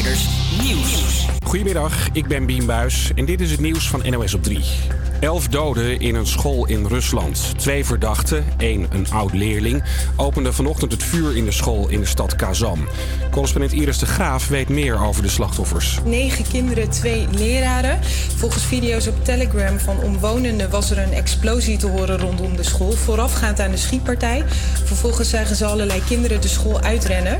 Nieuws. Goedemiddag, ik ben Bien Buis en dit is het nieuws van NOS op 3. Elf doden in een school in Rusland. Twee verdachten, één een oud leerling, openden vanochtend het vuur in de school in de stad Kazan. Correspondent Iris de Graaf weet meer over de slachtoffers. Negen kinderen, twee leraren. Volgens video's op Telegram van omwonenden was er een explosie te horen rondom de school. Voorafgaand aan de schietpartij. Vervolgens zagen ze allerlei kinderen de school uitrennen.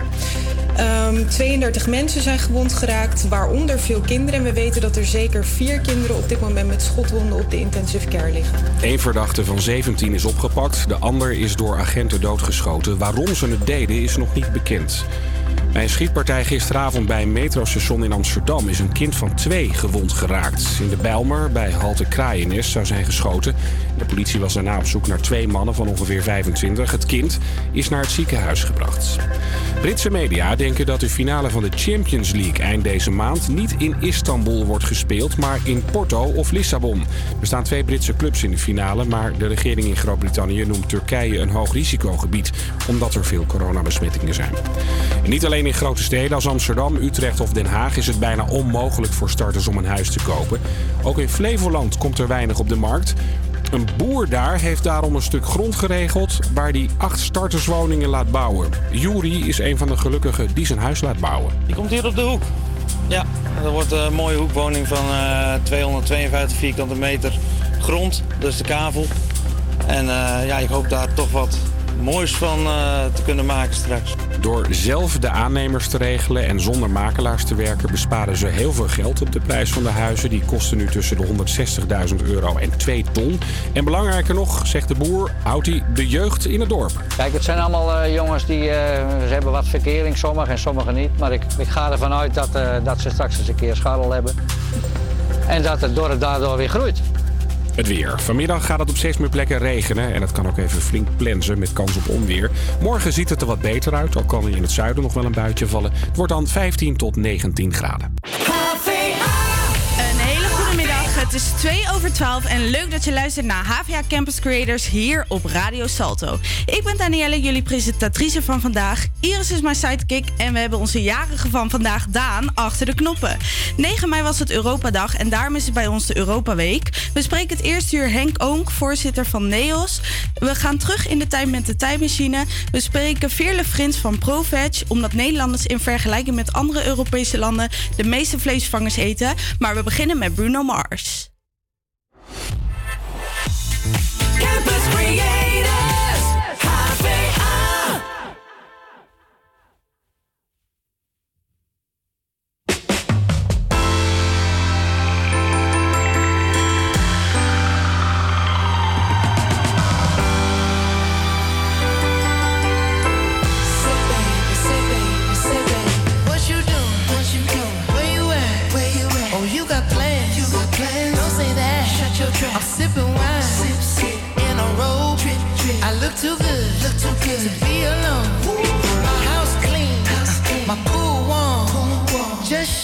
Um, 32 mensen zijn gewond geraakt, waaronder veel kinderen. En we weten dat er zeker vier kinderen op dit moment met schotwonden op de intensive care liggen. Eén verdachte van 17 is opgepakt, de ander is door agenten doodgeschoten. Waarom ze het deden is nog niet bekend. Bij een schietpartij gisteravond bij een metrostation in Amsterdam is een kind van twee gewond geraakt. In de Bijlmer bij Halte Kraaienest zou zijn geschoten. De politie was daarna op zoek naar twee mannen van ongeveer 25. Het kind is naar het ziekenhuis gebracht. Britse media denken dat de finale van de Champions League eind deze maand niet in Istanbul wordt gespeeld, maar in Porto of Lissabon. Er staan twee Britse clubs in de finale, maar de regering in Groot-Brittannië noemt Turkije een hoog risicogebied, omdat er veel coronabesmettingen zijn. Niet alleen in grote steden als Amsterdam, Utrecht of Den Haag is het bijna onmogelijk voor starters om een huis te kopen. Ook in Flevoland komt er weinig op de markt. Een boer daar heeft daarom een stuk grond geregeld waar hij acht starterswoningen laat bouwen. Juri is een van de gelukkigen die zijn huis laat bouwen. Die komt hier op de hoek. Ja, dat wordt een mooie hoekwoning van uh, 252 vierkante meter grond. Is de kavel. En uh, ja, ik hoop daar toch wat moois van uh, te kunnen maken straks. Door zelf de aannemers te regelen en zonder makelaars te werken, besparen ze heel veel geld op de prijs van de huizen. Die kosten nu tussen de 160.000 euro en 2 ton. En belangrijker nog, zegt de boer, houdt hij de jeugd in het dorp. Kijk, het zijn allemaal uh, jongens die uh, ze hebben wat verkering, sommigen en sommigen niet. Maar ik, ik ga ervan uit dat, uh, dat ze straks eens een keer scharrel hebben. En dat het dorp daardoor weer groeit. Het weer. Vanmiddag gaat het op steeds meer plekken regenen. En het kan ook even flink plensen met kans op onweer. Morgen ziet het er wat beter uit. Al kan er in het zuiden nog wel een buitje vallen. Het wordt dan 15 tot 19 graden. Het is 2 over 12 en leuk dat je luistert naar HVA Campus Creators hier op Radio Salto. Ik ben Danielle, jullie presentatrice van vandaag. Iris is mijn sidekick en we hebben onze jarige van vandaag, Daan, achter de knoppen. 9 mei was het Europadag en daarom is het bij ons de Europa Week. We spreken het eerste uur Henk Oonk, voorzitter van NEOS. We gaan terug in de tijd met de tijdmachine. We spreken Veerle Frins van ProVeg, omdat Nederlanders in vergelijking met andere Europese landen de meeste vleesvangers eten. Maar we beginnen met Bruno Mars. Campus Creators, sipping wine. Sip, sip. In a robe. I look too good. Look too good to be alone. My house clean. House clean. My pool warm. Pool warm. Just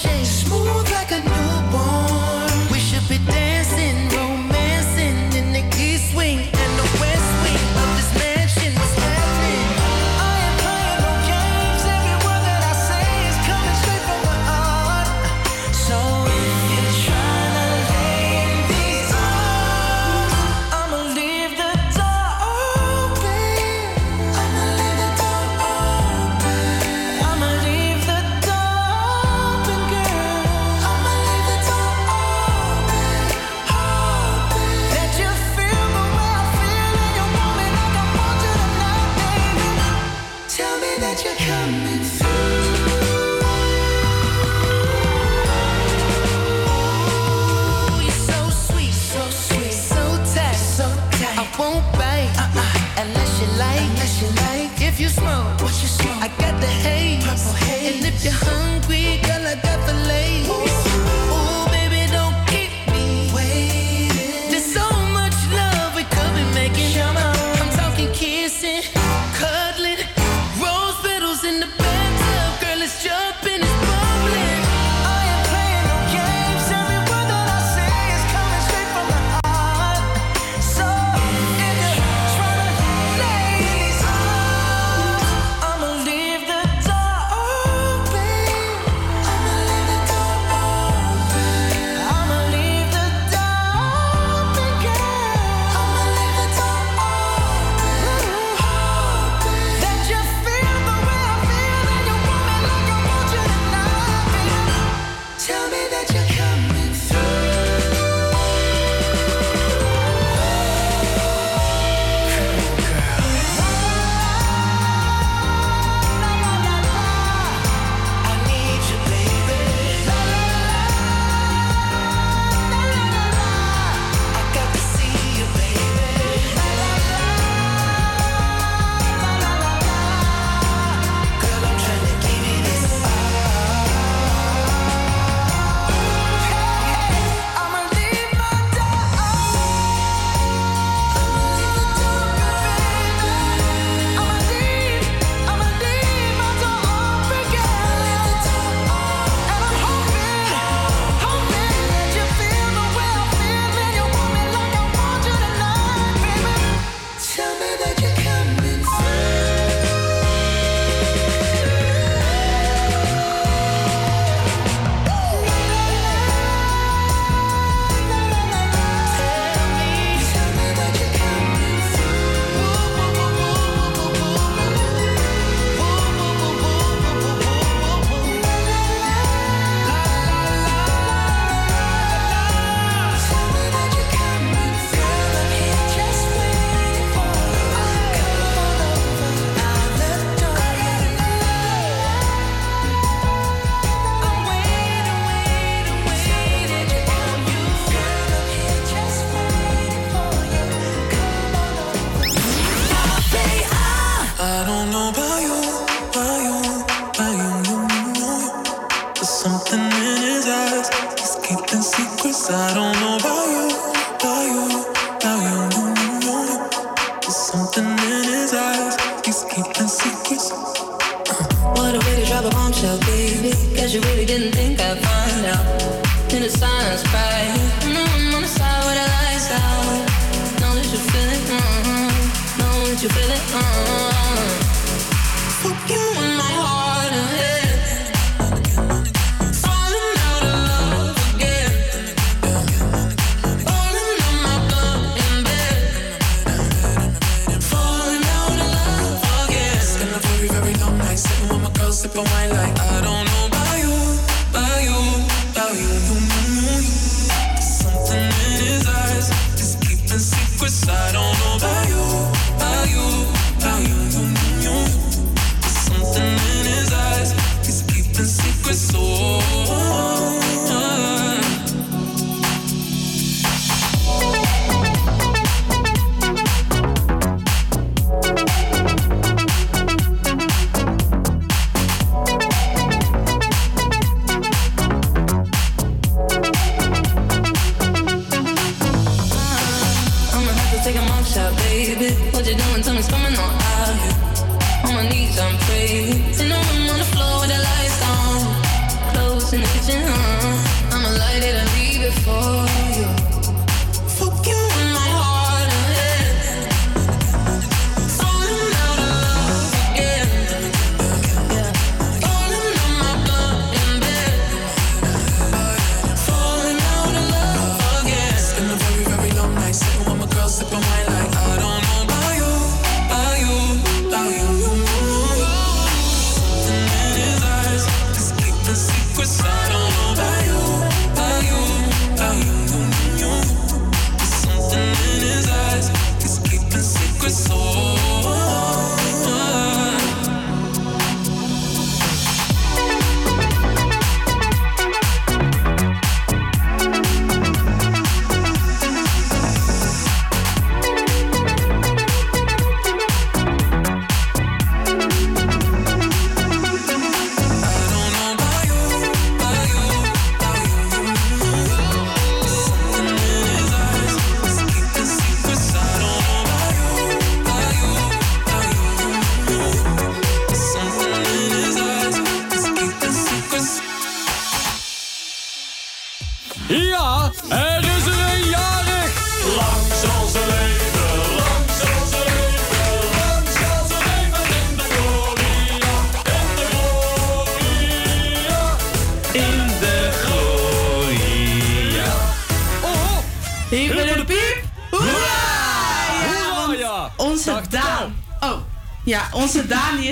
Fuck you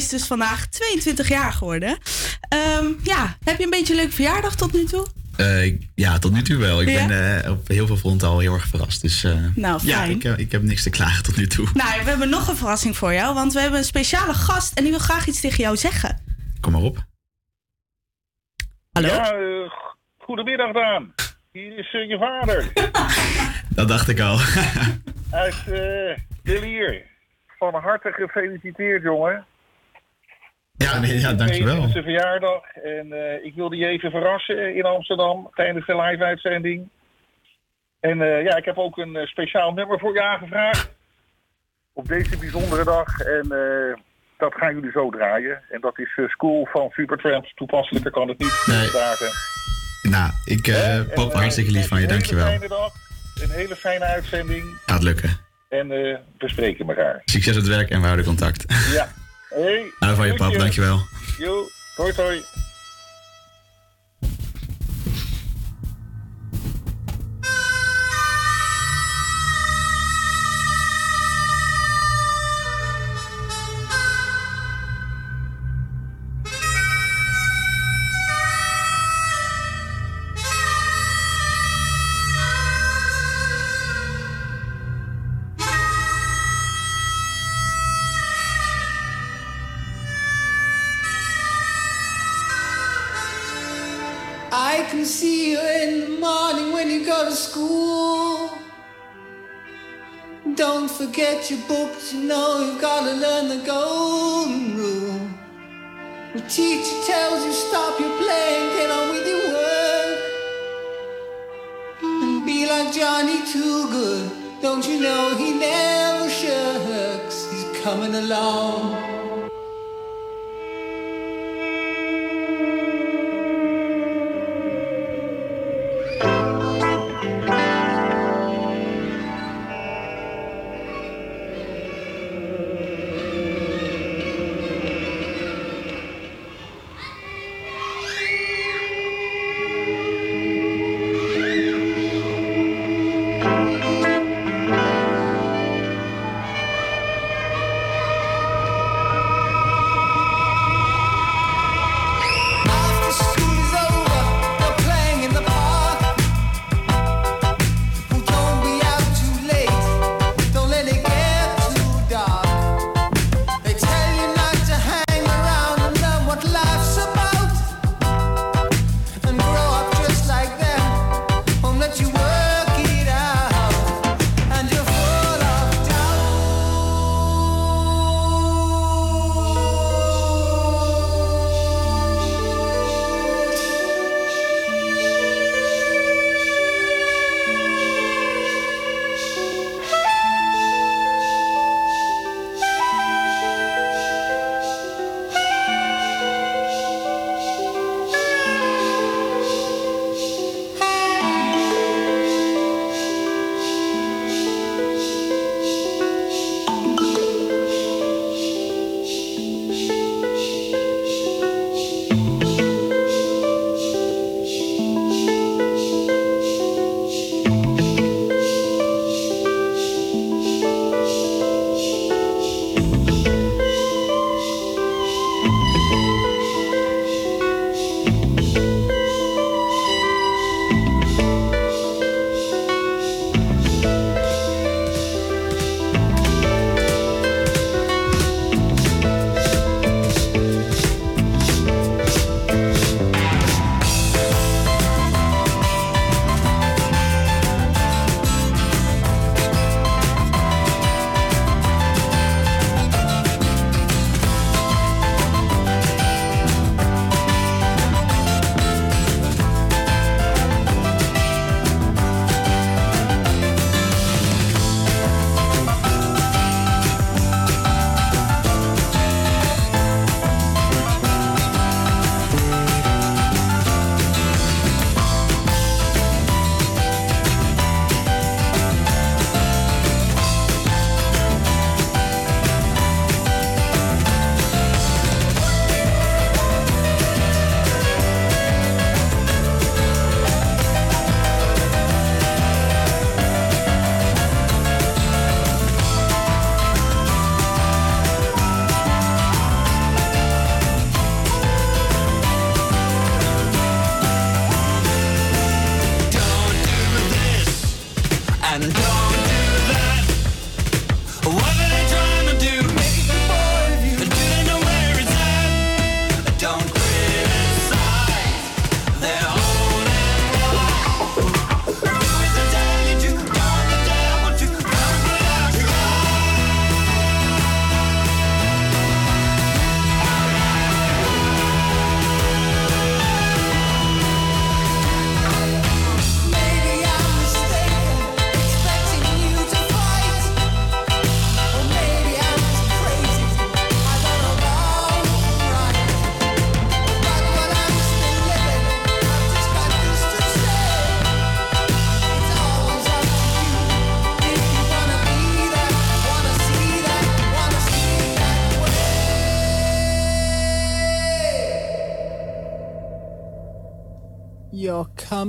is dus vandaag 22 jaar geworden. Ehm, ja, heb je een beetje een leuke verjaardag tot nu toe? Eh, ik- ja, tot nu toe wel. Ik Ja? ben eh, op heel veel fronten al heel erg verrast. Dus eh, Nou, ja, fijn. ik, eh, ik heb niks te klagen tot nu toe. Nou, we hebben nog een verrassing voor jou, want we hebben een speciale gast en die wil graag iets tegen jou zeggen. Kom maar op. Hallo? Ja, eh, goedemiddag Daan. Hier is je vader. Dat dacht ik al. Uit uh, de Lier. Van harte gefeliciteerd, jongen. Ja, nee, ja, dankjewel. Het is zijn verjaardag. En eh, ik wilde je even verrassen in Amsterdam tijdens de live-uitzending. En eh, ja, ik heb ook een eh, speciaal nummer voor je aangevraagd. Op deze bijzondere dag. En dat gaan jullie zo draaien. En dat is School van Supertramp. Toepasselijker kan het niet. Nee. Dagen. Nou, ik En, pop hartstikke lief van je. Een hele Dankjewel. fijne dag. Een hele fijne uitzending. Gaat lukken. En we spreken elkaar. Succes op het werk en we houden contact. Ja. Hey. Hou van je pap, dankjewel. Jo, hoi hoi. Your books, you know you've got to learn the golden rule. The teacher tells you stop your playing, get on with your work. And be like Johnny Too Good. Don't you know he never shirks? He's coming along.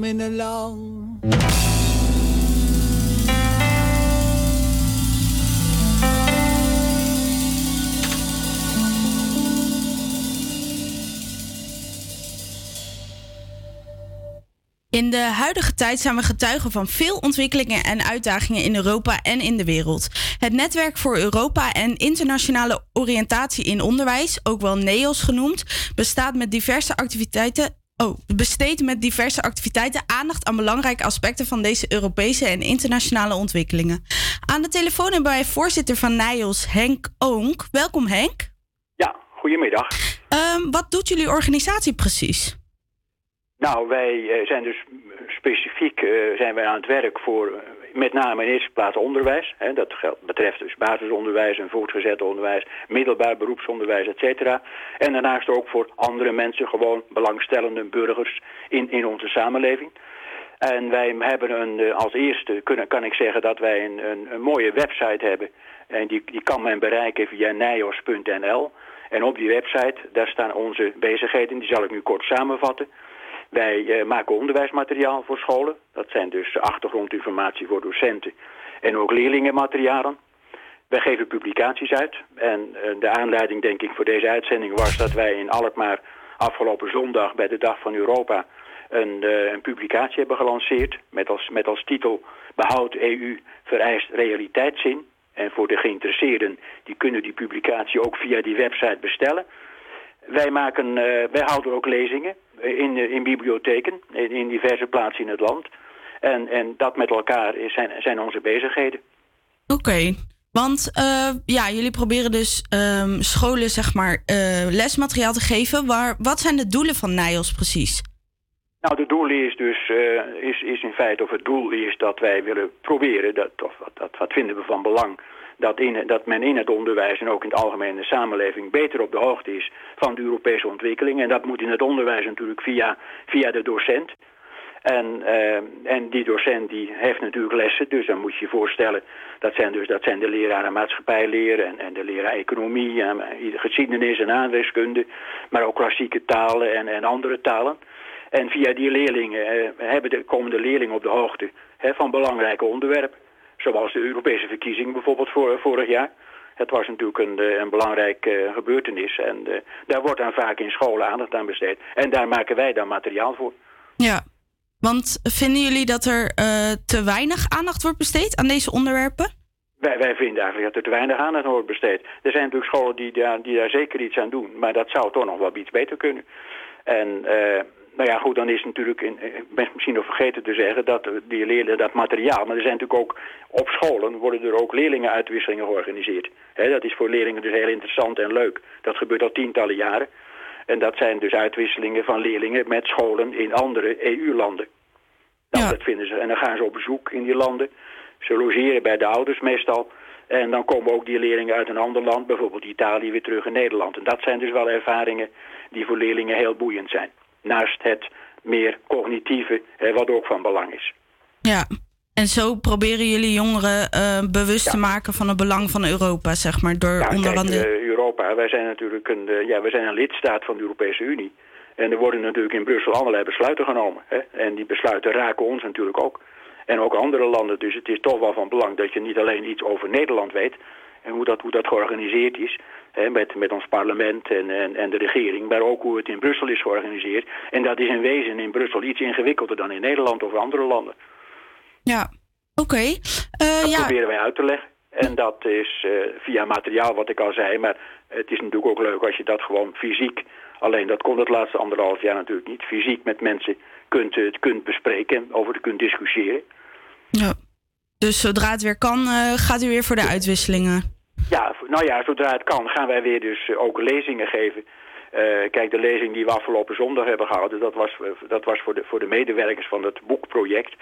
Coming along. In de huidige tijd zijn we getuigen van veel ontwikkelingen en uitdagingen in Europa en in de wereld. Het Netwerk voor Europa en Internationale Oriëntatie in Onderwijs, ook wel NEOS genoemd, bestaat met diverse activiteiten. Oh, besteedt met diverse activiteiten aandacht aan belangrijke aspecten van deze Europese en internationale ontwikkelingen. Aan de telefoon hebben wij voorzitter van NIOS, Henk Oonk. Welkom Henk. Ja, goedemiddag. Ehm, wat doet jullie organisatie precies? Nou, wij eh, zijn dus specifiek eh, zijn wij aan het werk voor eh, met name in eerste plaats onderwijs. Hè, dat betreft dus basisonderwijs en voortgezet onderwijs, middelbaar beroepsonderwijs, et cetera. En daarnaast ook voor andere mensen, gewoon belangstellende burgers in, in onze samenleving. En wij hebben een, eh, als eerste, kunnen, kan ik zeggen dat wij een, een, een mooie website hebben. En die, die kan men bereiken via nijos.nl. En op die website, daar staan onze bezigheden, die zal ik nu kort samenvatten. Wij eh, maken onderwijsmateriaal voor scholen. Dat zijn dus achtergrondinformatie voor docenten en ook leerlingenmaterialen. Wij geven publicaties uit. En eh, de aanleiding, denk ik, voor deze uitzending was dat wij in Alkmaar afgelopen zondag bij de Dag van Europa een, eh, een publicatie hebben gelanceerd. Met als, met als titel Behoud EU vereist realiteitszin. En voor de geïnteresseerden, die kunnen die publicatie ook via die website bestellen. Wij, maken, eh, wij houden ook lezingen in, in bibliotheken, in, in diverse plaatsen in het land. En, en dat met elkaar is, zijn, zijn onze bezigheden. Oké, want eh, ja, jullie proberen dus ehm, scholen zeg maar eh, lesmateriaal te geven. Waar, wat zijn de doelen van NIOS precies? Nou, de doel is dus, eh, is, is in feite, of het doel is dat wij willen proberen, dat, of wat, dat, wat vinden we van belang, dat, dat men in het onderwijs en ook in de samenleving beter op de hoogte is van de Europese ontwikkeling. En dat moet in het onderwijs natuurlijk via, via de docent. En, eh, en die docent die heeft natuurlijk lessen, dus dan moet je je voorstellen, dat zijn, dus, dat zijn de leraren maatschappijleer en, en de leraar economie, en, eh, geschiedenis en aardrijkskunde, maar ook klassieke talen en, en andere talen. En via die leerlingen eh, hebben de, komen de leerlingen op de hoogte hè, van belangrijke onderwerpen. Zoals de Europese verkiezingen bijvoorbeeld voor, vorig jaar. Het was natuurlijk een, eh, een belangrijke gebeurtenis. En uh, daar wordt dan vaak in scholen aandacht aan besteed. En daar maken wij dan materiaal voor. Ja, want vinden jullie dat er uh, te weinig aandacht wordt besteed aan deze onderwerpen? Wij, wij vinden eigenlijk dat er te weinig aandacht wordt besteed. Er zijn natuurlijk scholen die daar, die daar zeker iets aan doen. Maar dat zou toch nog wel iets beter kunnen. En uh, nou ja, goed, dan is natuurlijk, in, ik ben misschien nog vergeten te zeggen, dat die leerlingen, dat materiaal, maar er zijn natuurlijk ook op scholen worden er ook leerlingenuitwisselingen georganiseerd. He, dat is voor leerlingen dus heel interessant en leuk. Dat gebeurt al tientallen jaren. En dat zijn dus uitwisselingen van leerlingen met scholen in andere EU-landen. Nou, dat vinden ze. En dan gaan ze op bezoek in die landen. Ze logeren bij de ouders meestal. En dan komen ook die leerlingen uit een ander land, bijvoorbeeld Italië, weer terug in Nederland. En dat zijn dus wel ervaringen die voor leerlingen heel boeiend zijn naast het meer cognitieve, wat ook van belang is. Ja, en zo proberen jullie jongeren uh, bewust ja. te maken van het belang van Europa, zeg maar, door ja, onder kijk, andere... Uh, Europa, wij zijn natuurlijk een, uh, ja, wij zijn een lidstaat van de Europese Unie. En er worden natuurlijk in Brussel allerlei besluiten genomen. Hè? En die besluiten raken ons natuurlijk ook. En ook andere landen. Dus het is toch wel van belang dat je niet alleen iets over Nederland weet... en hoe dat, hoe dat georganiseerd is hè, met, met ons parlement en, en, en de regering, maar ook hoe het in Brussel is georganiseerd. En dat is in wezen in Brussel iets ingewikkelder dan in Nederland of andere landen. Ja, oké. Okay. Uh, dat ja. proberen wij uit te leggen. En dat is uh, via materiaal wat ik al zei, maar het is natuurlijk ook leuk als je dat gewoon fysiek, alleen dat kon het laatste anderhalf jaar natuurlijk niet, fysiek met mensen kunt, uh, kunt bespreken en over kunt discussiëren. Ja. Dus zodra het weer kan, uh, gaat u weer voor de uitwisselingen? Ja, nou ja, zodra het kan gaan wij weer dus ook lezingen geven. Uh, kijk, de lezing die we afgelopen zondag hebben gehouden, dat was, dat was voor, de, voor de medewerkers van het boekproject.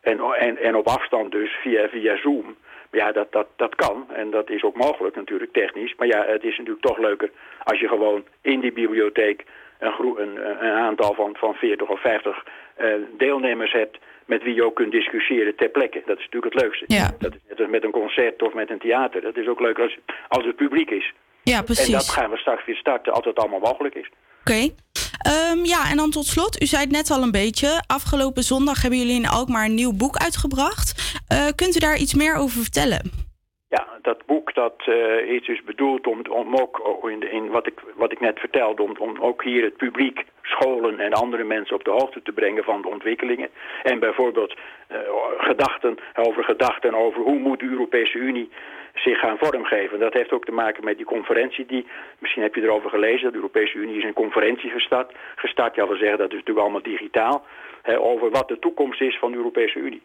En, en, en op afstand dus, via, via Zoom. Ja, dat, dat, dat kan en dat is ook mogelijk natuurlijk technisch. Maar ja, het is natuurlijk toch leuker als je gewoon in die bibliotheek een, een, een aantal van, van 40 of 50 uh, deelnemers hebt met wie je ook kunt discussiëren ter plekke. Dat is natuurlijk het leukste. Ja. Dat is net als met een concert of met een theater. Dat is ook leuk als, als het publiek is. Ja, precies. En dat gaan we straks weer starten als het allemaal mogelijk is. Oké. Okay. Ehm, ja, en dan tot slot, u zei het net al een beetje. Afgelopen zondag hebben jullie in Alkmaar een nieuw boek uitgebracht. Eh, kunt u daar iets meer over vertellen? Ja, dat boek dat eh, is dus bedoeld om, om ook in, in wat, ik, wat ik net vertelde, om, om ook hier het publiek, scholen en andere mensen op de hoogte te brengen van de ontwikkelingen. En bijvoorbeeld eh, gedachten over gedachten over hoe moet de Europese Unie zich gaan vormgeven. Dat heeft ook te maken met die conferentie die, misschien heb je erover gelezen, de Europese Unie is een conferentie gestart. Gestart, ja wil zeggen, dat is natuurlijk allemaal digitaal. Hè, over wat de toekomst is van de Europese Unie.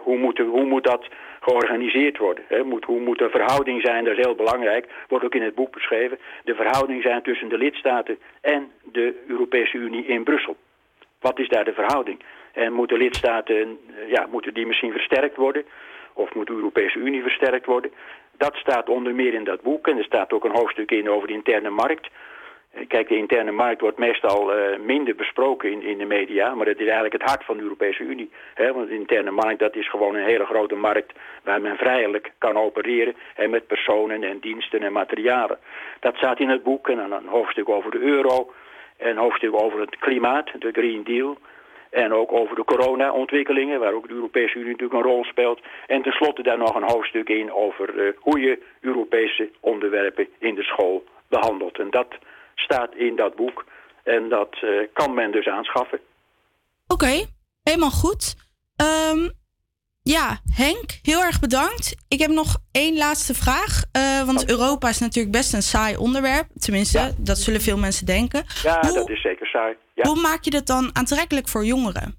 Hoe, moet, hoe moet dat georganiseerd worden? Moet, hoe moet de verhouding zijn, dat is heel belangrijk, wordt ook in het boek beschreven, de verhouding zijn tussen de lidstaten en de Europese Unie in Brussel. Wat is daar de verhouding? En moeten lidstaten, eh, ja, moeten die misschien versterkt worden? Of moet de Europese Unie versterkt worden? Dat staat onder meer in dat boek en er staat ook een hoofdstuk in over de interne markt. Eh, Kijk, de interne markt wordt meestal uh, minder besproken in, in de media, maar het is eigenlijk het hart van de Europese Unie. Hè? Want de interne markt, dat is gewoon een hele grote markt waar men vrijelijk kan opereren hè, met personen en diensten en materialen. Dat staat in het boek en dan een hoofdstuk over de euro, een hoofdstuk over het klimaat, de Green Deal. En ook over de corona-ontwikkelingen, waar ook de Europese Unie natuurlijk een rol speelt. En tenslotte daar nog een hoofdstuk in over uh, hoe je Europese onderwerpen in de school behandelt. En dat staat in dat boek. En dat uh, kan men dus aanschaffen. Oké, okay, helemaal goed. Um, ja, Henk, heel erg bedankt. Ik heb nog één laatste vraag. Uh, want Europa is natuurlijk best een saai onderwerp. Tenminste, ja. dat zullen veel mensen denken. Ja, hoe, dat is zeker saai. Ja. Hoe maak je dat dan aantrekkelijk voor jongeren?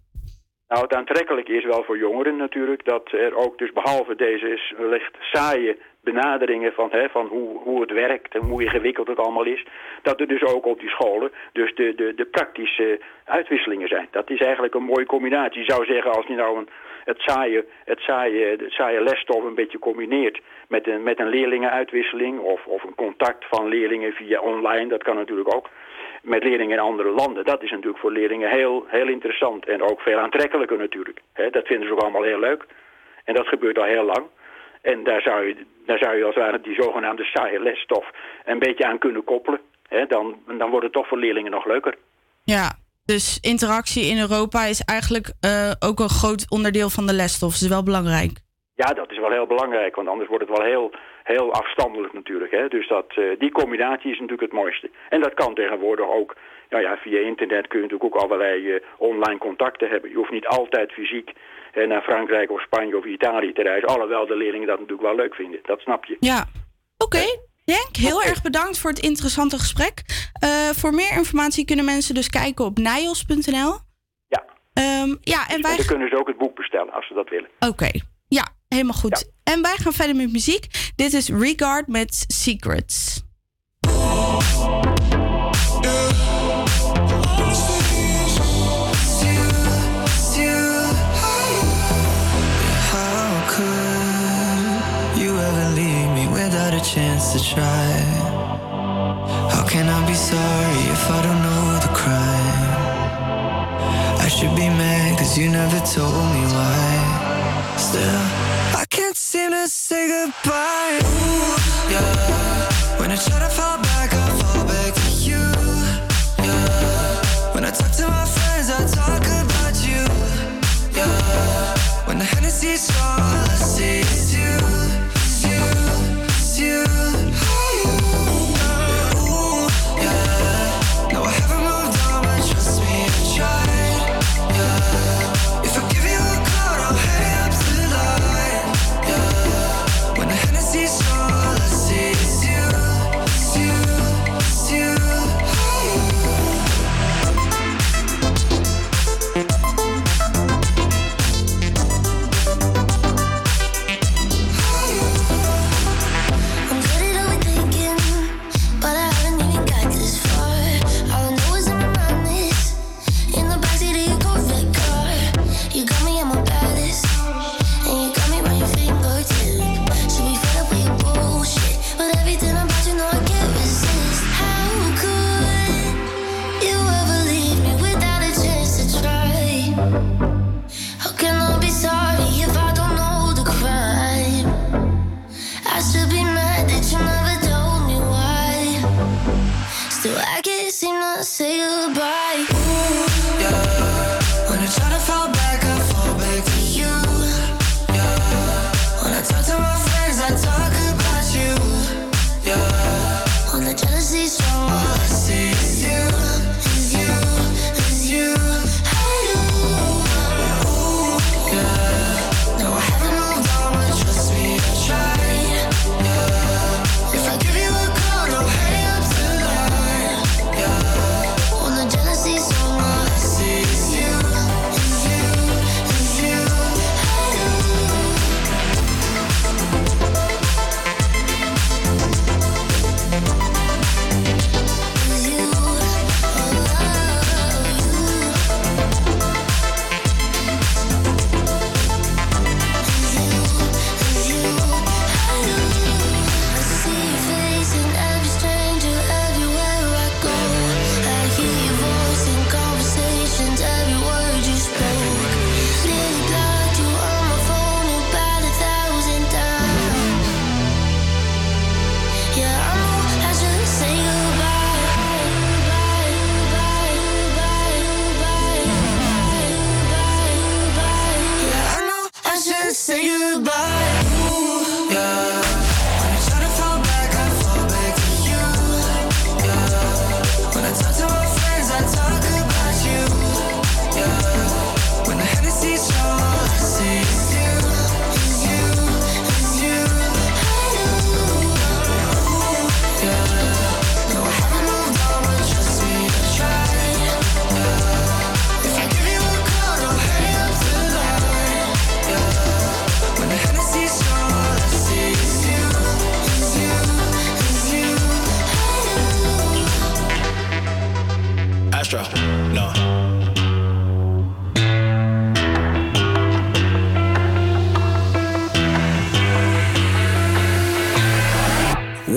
Nou, het aantrekkelijke is wel voor jongeren natuurlijk... dat er ook dus behalve deze wellicht saaie benaderingen van, hè, van hoe, hoe het werkt en hoe ingewikkeld het allemaal is. Dat er dus ook op die scholen dus de, de, de praktische uitwisselingen zijn. Dat is eigenlijk een mooie combinatie. Je zou zeggen als je nou een, het, saaie, het, saaie, het saaie lesstof een beetje combineert met een, met een leerlingenuitwisseling of, of een contact van leerlingen via online, dat kan natuurlijk ook. Met leerlingen in andere landen. Dat is natuurlijk voor leerlingen heel, heel interessant en ook veel aantrekkelijker natuurlijk. Dat vinden ze ook allemaal heel leuk. En dat gebeurt al heel lang. En daar zou je, daar zou je als het ware die zogenaamde saaie lesstof een beetje aan kunnen koppelen. Hè, dan, dan wordt het toch voor leerlingen nog leuker. Ja, dus interactie in Europa is eigenlijk uh, ook een groot onderdeel van de lesstof. Dat is wel belangrijk. Ja, dat is wel heel belangrijk, want anders wordt het wel heel, heel afstandelijk natuurlijk. Hè? Dus dat, uh, die combinatie is natuurlijk het mooiste. En dat kan tegenwoordig ook, nou ja, via internet kun je natuurlijk ook allerlei uh, online contacten hebben. Je hoeft niet altijd fysiek naar Frankrijk of Spanje of Italië te reizen. Alhoewel de leerlingen dat natuurlijk wel leuk vinden, dat snap je. Ja, oké. Okay. Henk, heel erg bedankt voor het interessante gesprek. Uh, voor meer informatie kunnen mensen dus kijken op nijos.nl. Ja. Um, ja, en wij... dan kunnen ze ook het boek bestellen als ze dat willen. Oké, okay. ja, helemaal goed. Ja. En wij gaan verder met muziek. Dit is Regard met Secrets. Chance to try. How can I be sorry if I don't know the crime? I should be mad cause you never told me why. Still, I can't seem to say goodbye. Ooh, yeah. When I try to fall back, I fall back to you. Yeah. When I talk to my friends, I talk about you. Yeah. When the Hennessy's strong, seem to say goodbye. Yeah. When I try to fall back, I fall back to you. Yeah. When I talk to my friends, I talk about you. Yeah. When the jealousy's strong,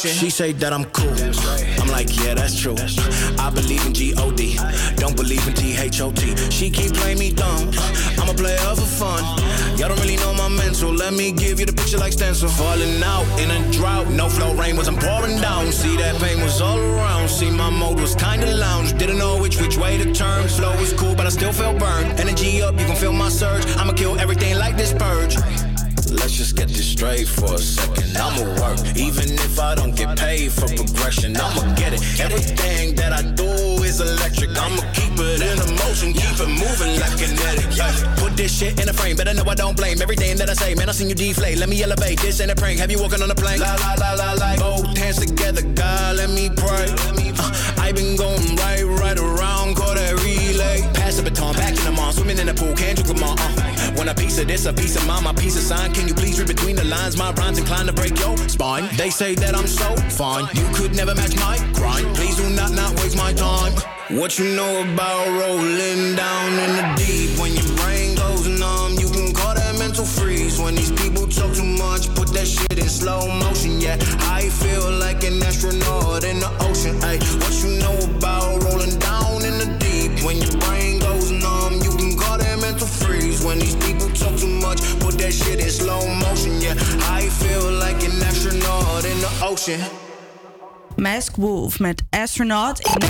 She say that I'm cool. I'm like, yeah, that's true. I believe in G-O-D, don't believe in T-H-O-T. She keep playing me dumb. I'm a player for fun. Y'all don't really know my mental. Let me give you the picture like stencil. Falling out in a drought. No flow rain wasn't pouring down. See that pain was all around. See my mode was kinda lounge. Didn't know which which way to turn. Flow was cool, but I still felt burned. Energy up, you can feel my surge. I'ma kill everything like this purge. Let's just get this straight for a second. I'ma work, even if I don't get paid for progression. I'ma get it. Everything that I do is electric. I'ma keep it in motion, keep it moving like kinetic. Yeah. Put this shit in a frame, better know I don't blame everything that I say. Man, I seen you deflate. Let me elevate. This ain't a prank. Have you walking on a plane? La la la la la. Both hands together, God, let me pray. Uh, I been going right, right around, call that relay. Pass the baton, back in the mall, swimming in the pool, can't you come on? Uh. Want a piece of this, a piece of mine, my piece of sign. Can you please read between the lines? My rhymes inclined to break your spine. They say that I'm so fine, you could never match my grind. Please do not not waste my time. What you know about rolling down in the deep? When your brain goes numb, you can call that mental freeze. When these people talk too much, put that shit in slow motion. Yeah, I feel Mask Wolf met Astronaut. In...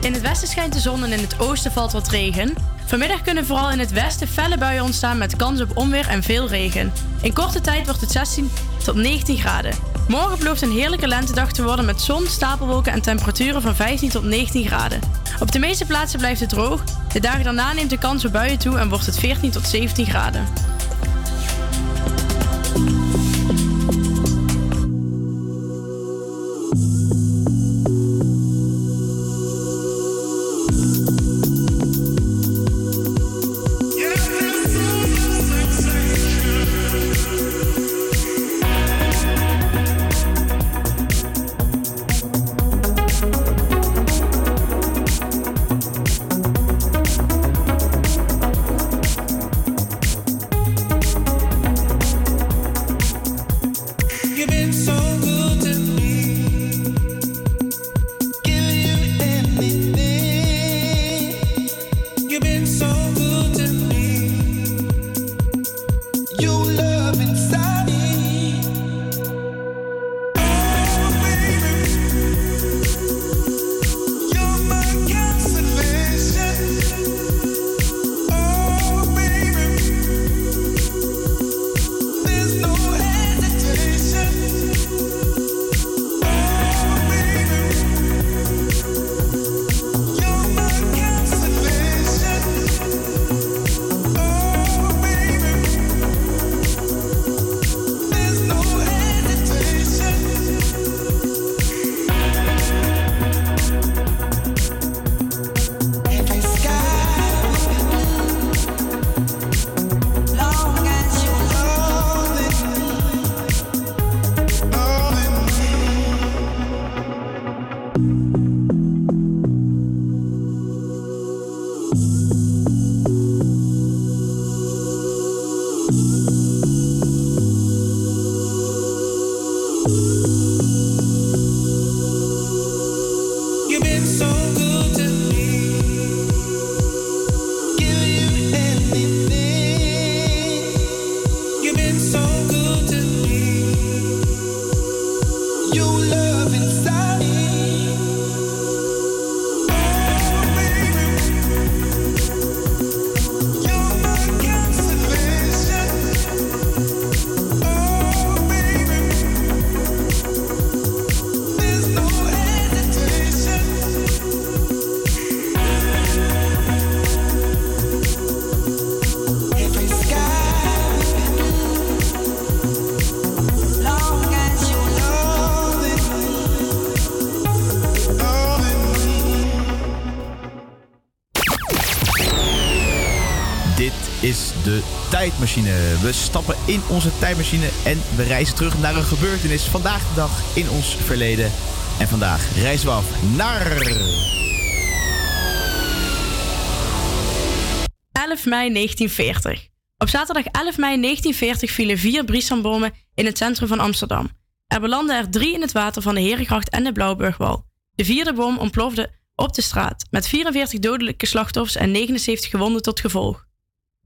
In het westen schijnt de zon en in het oosten valt wat regen. Vanmiddag kunnen vooral in het westen felle buien ontstaan met kans op onweer en veel regen. In korte tijd wordt het 16 tot 19 graden. Morgen belooft een heerlijke lentedag te worden met zon, stapelwolken en temperaturen van 15 tot 19 graden. Op de meeste plaatsen blijft het droog. De dagen daarna neemt de kans op buien toe en wordt het 14 tot 17 graden. We stappen in onze tijdmachine en we reizen terug naar een gebeurtenis vandaag de dag in ons verleden. En vandaag reizen we af naar 11 mei 1940. Op zaterdag 11 mei 1940 vielen vier Briesambommen in het centrum van Amsterdam. Er belanden er drie in het water van de Herengracht en de Blauwburgwal. De vierde bom ontplofte op de straat, met 44 dodelijke slachtoffers en 79 gewonden tot gevolg.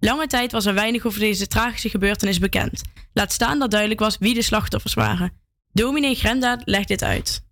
Lange tijd was er weinig over deze tragische gebeurtenis bekend. Laat staan dat duidelijk was wie de slachtoffers waren. Dominee Grenda legt dit uit.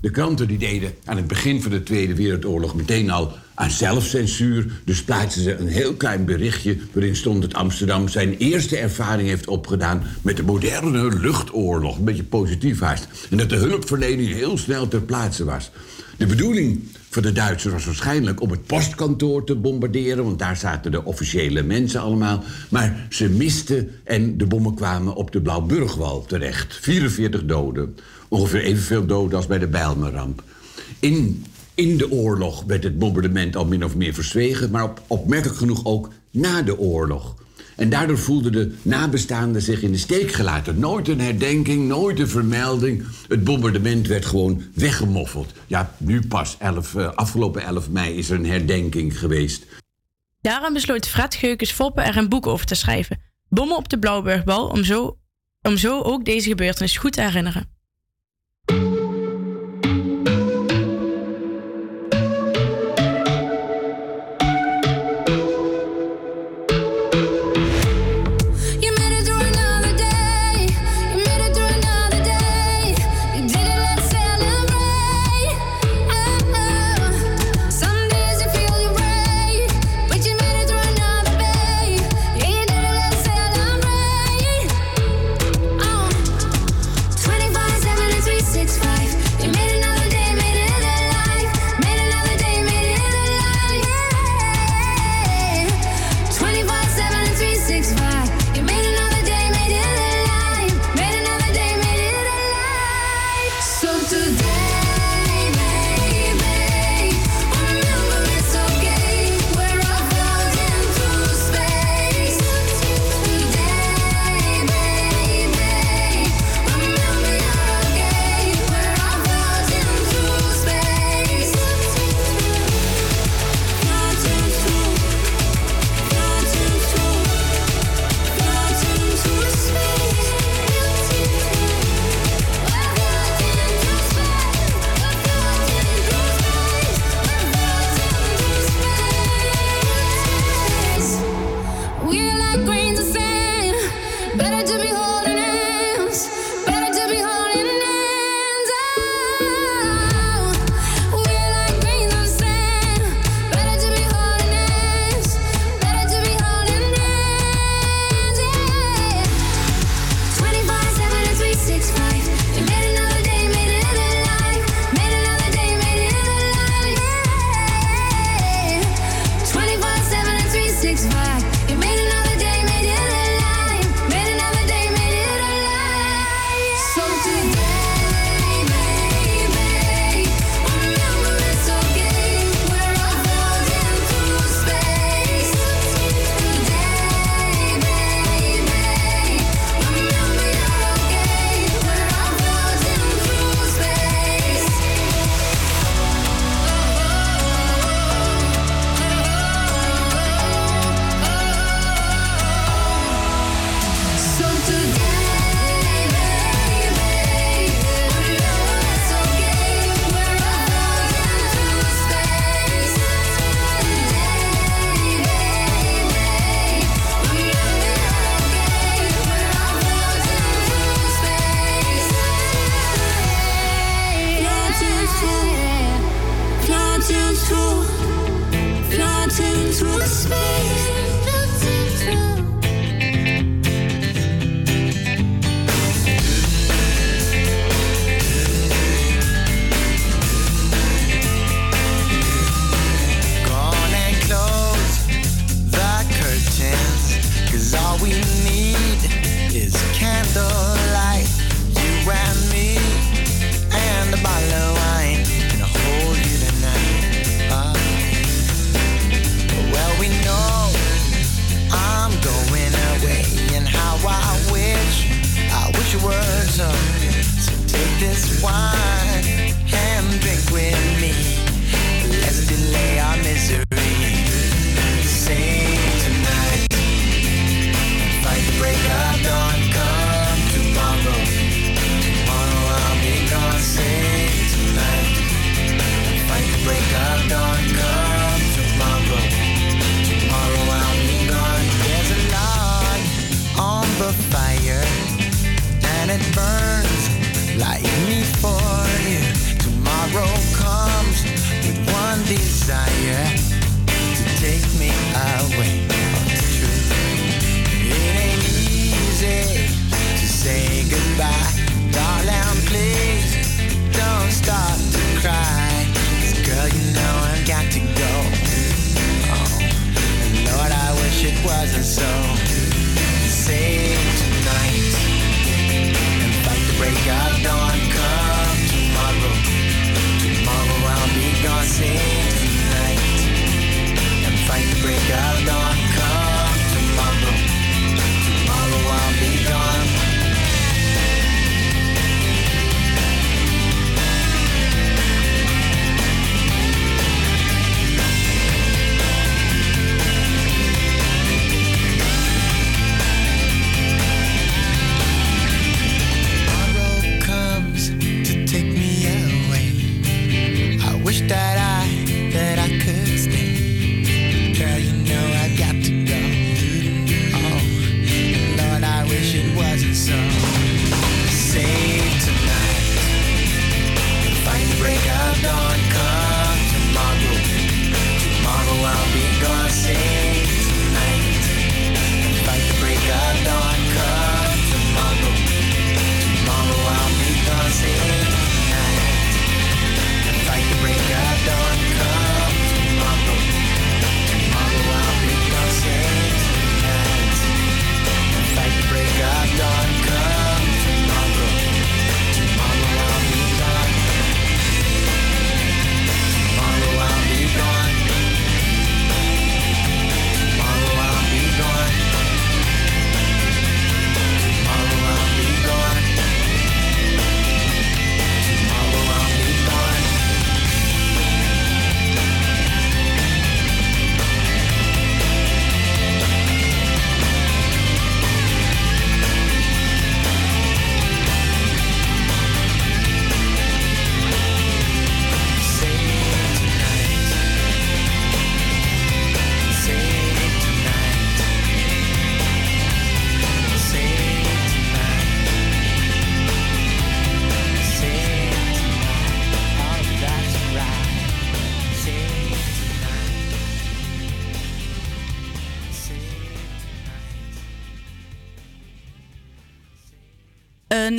De kranten die deden aan het begin van de Tweede Wereldoorlog meteen al aan zelfcensuur. Dus plaatsten ze een heel klein berichtje waarin stond dat Amsterdam zijn eerste ervaring heeft opgedaan met de moderne luchtoorlog. Een beetje positief haast. En dat de hulpverlening heel snel ter plaatse was. De bedoeling voor de Duitsers was waarschijnlijk om het postkantoor te bombarderen, want daar zaten de officiële mensen allemaal. Maar ze misten en de bommen kwamen op de Blauwburgwal terecht. 44 doden. Ongeveer evenveel doden als bij de Bijlmerramp. In, in de oorlog werd het bombardement al min of meer verzwegen, maar op, opmerkelijk genoeg ook na de oorlog. En daardoor voelden de nabestaanden zich in de steek gelaten. Nooit een herdenking, nooit een vermelding. Het bombardement werd gewoon weggemoffeld. Ja, nu pas, 11, eh, afgelopen 11 mei, is er een herdenking geweest. Daarom besloot Fred Geukens Foppe er een boek over te schrijven. Bommen op de Blauwburgbal, om zo, om zo ook deze gebeurtenis goed te herinneren.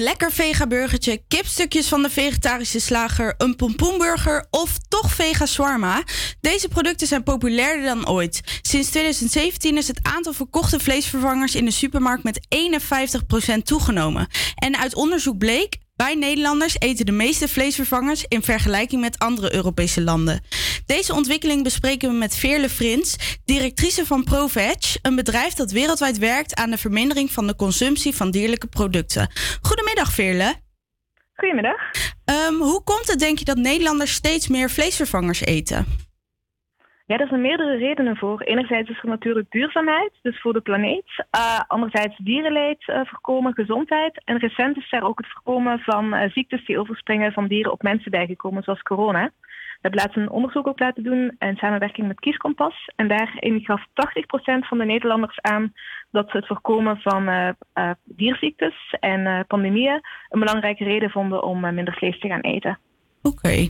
Lekker vegaburgertje, kipstukjes van de vegetarische slager, een pompoenburger of toch vega shawarma. Deze producten zijn populairder dan ooit. Sinds 2017 is het aantal verkochte vleesvervangers in de supermarkt met 51% toegenomen. En uit onderzoek bleek, wij Nederlanders eten de meeste vleesvervangers in vergelijking met andere Europese landen. Deze ontwikkeling bespreken we met Veerle Frins, directrice van ProVeg, een bedrijf dat wereldwijd werkt aan de vermindering van de consumptie van dierlijke producten. Goedemiddag Veerle. Goedemiddag. Ehm, hoe komt het, denk je, dat Nederlanders steeds meer vleesvervangers eten? Ja, er zijn meerdere redenen voor. Enerzijds is er natuurlijk duurzaamheid, dus voor de planeet. Eh, anderzijds dierenleed eh, voorkomen, gezondheid. En recent is er ook het voorkomen van eh, ziektes die overspringen van dieren op mensen bijgekomen, zoals corona. We hebben laatst een onderzoek ook laten doen in samenwerking met Kieskompas. En daarin gaf 80% van de Nederlanders aan dat ze het voorkomen van dierziektes en pandemieën een belangrijke reden vonden om minder vlees te gaan eten. Oké.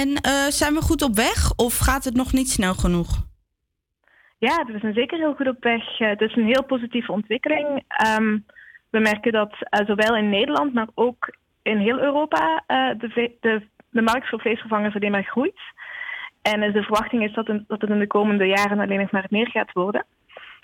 En eh, zijn we goed op weg of gaat het nog niet snel genoeg? Ja, we zijn zeker heel goed op weg. Eh, Het is een heel positieve ontwikkeling. Ehm, we merken dat eh, zowel in Nederland, maar ook in heel Europa de, de, de markt voor vleesvervangers alleen maar groeit. En de verwachting is dat, dat het in de komende jaren alleen nog maar meer gaat worden.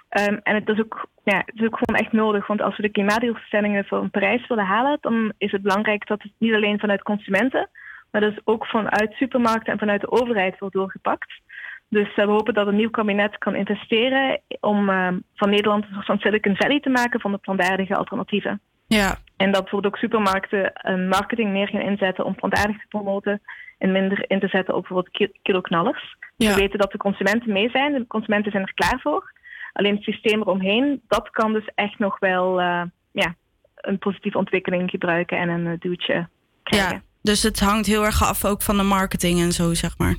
Ehm, en het is, ook, ja, ook gewoon echt nodig, want als we de klimaatdoelstellingen van Parijs willen halen, dan is het belangrijk dat het niet alleen vanuit consumenten, maar dus ook vanuit supermarkten en vanuit de overheid wordt doorgepakt. Dus eh, we hopen dat een nieuw kabinet kan investeren om ehm, van Nederland een soort van Silicon Valley te maken van de plantaardige alternatieven. Ja. En dat bijvoorbeeld ook supermarkten een marketing meer gaan inzetten om plantaardig te promoten en minder in te zetten op bijvoorbeeld ki- kiloknallers. Ja. We weten dat de consumenten mee zijn, de consumenten zijn er klaar voor. Alleen het systeem eromheen, dat kan dus echt nog wel eh, ja, een positieve ontwikkeling gebruiken en een eh, duwtje krijgen. Ja, dus het hangt heel erg af ook van de marketing en zo, zeg maar.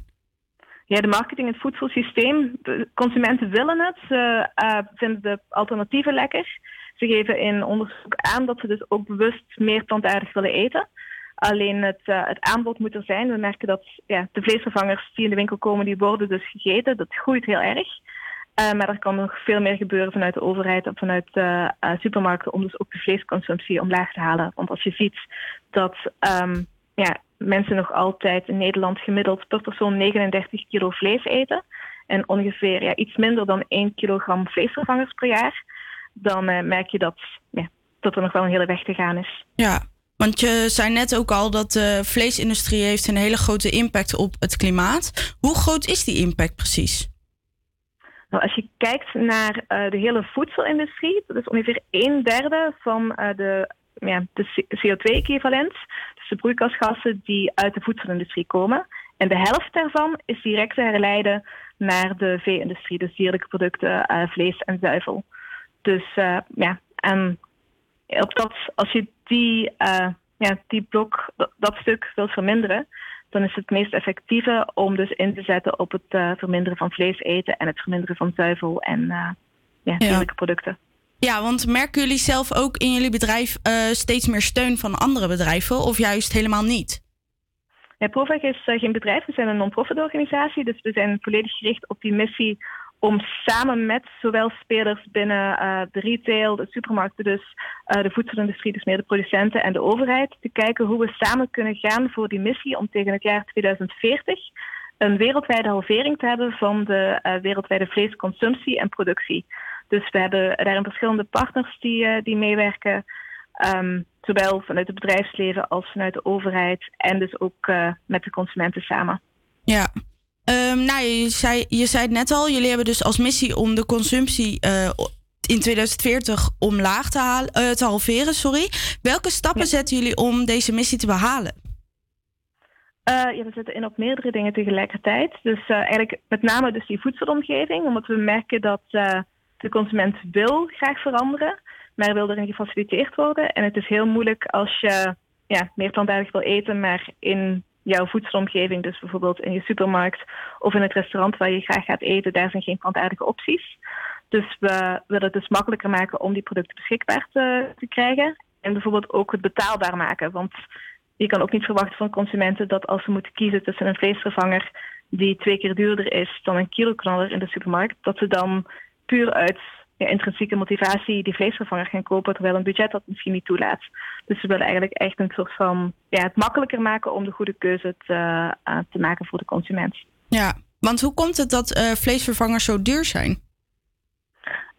Ja, de marketing, het voedselsysteem. De consumenten willen het. Ze eh, vinden de alternatieven lekker. Ze geven in onderzoek aan dat ze dus ook bewust meer plantaardig willen eten. Alleen het, eh, het aanbod moet er zijn. We merken dat ja, de vleesvervangers die in de winkel komen, die worden dus gegeten. Dat groeit heel erg. Eh, maar er kan nog veel meer gebeuren vanuit de overheid en vanuit eh, supermarkten om dus ook de vleesconsumptie omlaag te halen. Want als je ziet dat ehm, ja, mensen nog altijd in Nederland gemiddeld per persoon 39 kilo vlees eten en ongeveer ja, iets minder dan 1 kilogram vleesvervangers per jaar, dan eh, merk je dat, ja, dat er nog wel een hele weg te gaan is. Ja, want je zei net ook al dat de vleesindustrie heeft een hele grote impact op het klimaat. Hoe groot is die impact precies? Nou, als je kijkt naar eh, de hele voedselindustrie, dat is ongeveer een derde van eh, de, ja, de CO2-equivalent, de broeikasgassen die uit de voedselindustrie komen. En de helft daarvan is direct te herleiden naar de vee-industrie, dus dierlijke producten, eh, vlees en zuivel. Dus eh, ja, en op dat, als je die, eh, ja, die blok, dat, dat stuk wilt verminderen, dan is het meest effectieve om dus in te zetten op het verminderen van vlees eten en het verminderen van zuivel en eh ja, dierlijke producten. Ja, want merken jullie zelf ook in jullie bedrijf eh, steeds meer steun van andere bedrijven of juist helemaal niet? Provec is eh, geen bedrijf, we zijn een non-profit organisatie, dus we zijn volledig gericht op die missie om samen met zowel spelers binnen eh, de retail, de supermarkten dus, de voedselindustrie, dus meer de producenten en de overheid, te kijken hoe we samen kunnen gaan voor die missie om tegen het jaar 2040 een wereldwijde halvering te hebben van de wereldwijde vleesconsumptie en productie. Dus we hebben daarin verschillende partners die, eh, die meewerken, ehm, zowel vanuit het bedrijfsleven als vanuit de overheid en dus ook eh, met de consumenten samen. Ja. Ehm, nou, je zei, je zei het net al, jullie hebben dus als missie om de consumptie eh, in 2040 omlaag te, halen, eh, te halveren. Sorry. Welke stappen zetten jullie om deze missie te behalen? Eh, ja, we zetten in op meerdere dingen tegelijkertijd. Dus eigenlijk met name dus die voedselomgeving, omdat we merken dat de consument wil graag veranderen, maar wil erin gefaciliteerd worden. En het is heel moeilijk als je ja, meer plantaardig wil eten, maar in jouw voedselomgeving, dus bijvoorbeeld in je supermarkt of in het restaurant waar je graag gaat eten, daar zijn geen plantaardige opties. Dus we willen het dus makkelijker maken om die producten beschikbaar te, krijgen. En bijvoorbeeld ook het betaalbaar maken. Want je kan ook niet verwachten van consumenten dat als ze moeten kiezen tussen een vleesvervanger die twee keer duurder is dan een kiloknaller in de supermarkt, dat ze dan puur uit ja, intrinsieke motivatie die vleesvervanger gaan kopen, terwijl een budget dat misschien niet toelaat. Dus we willen eigenlijk echt een soort van ja, het makkelijker maken om de goede keuze te, eh, te maken voor de consument. Ja, want hoe komt het dat eh, vleesvervangers zo duur zijn?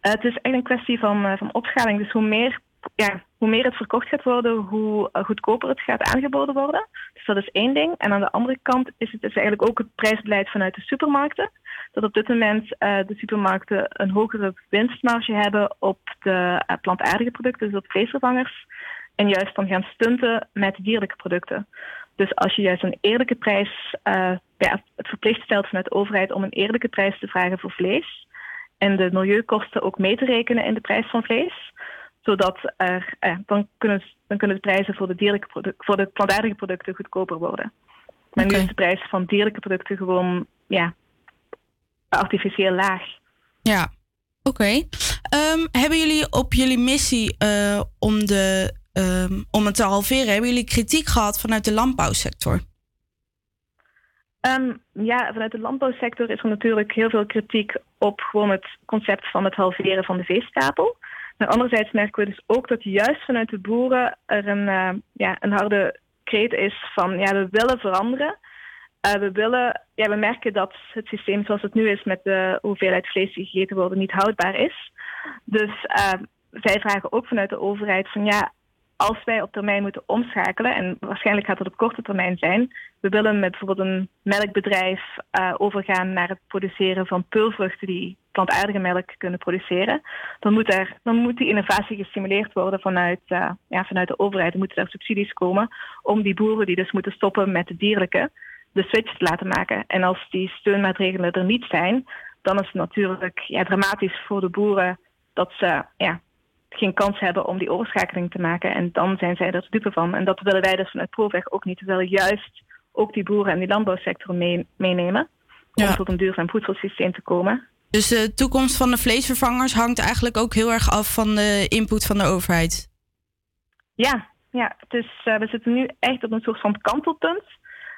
Eh, het is echt een kwestie van, van opschaling. Dus hoe meer, ja, hoe meer het verkocht gaat worden, hoe eh, goedkoper het gaat aangeboden worden. Dus dat is één ding. En aan de andere kant is het dus eigenlijk ook het prijsbeleid vanuit de supermarkten. Dat op dit moment eh, de supermarkten een hogere winstmarge hebben op de eh, plantaardige producten, dus op vleesvervangers. En juist dan gaan stunten met dierlijke producten. Dus als je juist een eerlijke prijs, het verplicht stelt vanuit de overheid om een eerlijke prijs te vragen voor vlees, en de milieukosten ook mee te rekenen in de prijs van vlees. Zodat er, eh, dan, kunnen, dan kunnen de prijzen voor de, dierlijke product, voor de plantaardige producten goedkoper worden. Maar nu is de prijs van dierlijke producten gewoon ja, artificieel laag. Ja, oké. Ehm, hebben jullie op jullie missie eh, om, de, ehm, om het te halveren, hebben jullie kritiek gehad vanuit de landbouwsector? Ehm, ja, vanuit de landbouwsector is er natuurlijk heel veel kritiek op gewoon het concept van het halveren van de veestapel. Maar anderzijds merken we dus ook dat juist vanuit de boeren er een, eh, ja, een harde kreet is van ja, we willen veranderen. Eh, we, willen, ja, we merken dat het systeem zoals het nu is met de hoeveelheid vlees die gegeten wordt niet houdbaar is. Dus eh, zij vragen ook vanuit de overheid van ja, als wij op termijn moeten omschakelen, en waarschijnlijk gaat dat op korte termijn zijn, we willen met bijvoorbeeld een melkbedrijf eh, overgaan naar het produceren van peulvruchten die plantaardige melk kunnen produceren, dan moet, er, dan moet die innovatie gestimuleerd worden vanuit, eh, ja, vanuit de overheid. Er moeten daar subsidies komen om die boeren die dus moeten stoppen met de dierlijke, de switch te laten maken. En als die steunmaatregelen er niet zijn, dan is het natuurlijk ja, dramatisch voor de boeren dat ze ja, geen kans hebben om die overschakeling te maken. En dan zijn zij er dupe van. En dat willen wij dus vanuit Proveg ook niet. We willen juist ook die boeren en die landbouwsector mee- meenemen. Om tot een duurzaam voedselsysteem te komen. Dus de toekomst van de vleesvervangers hangt eigenlijk ook heel erg af van de input van de overheid. Ja, ja dus eh, we zitten nu echt op een soort van kantelpunt.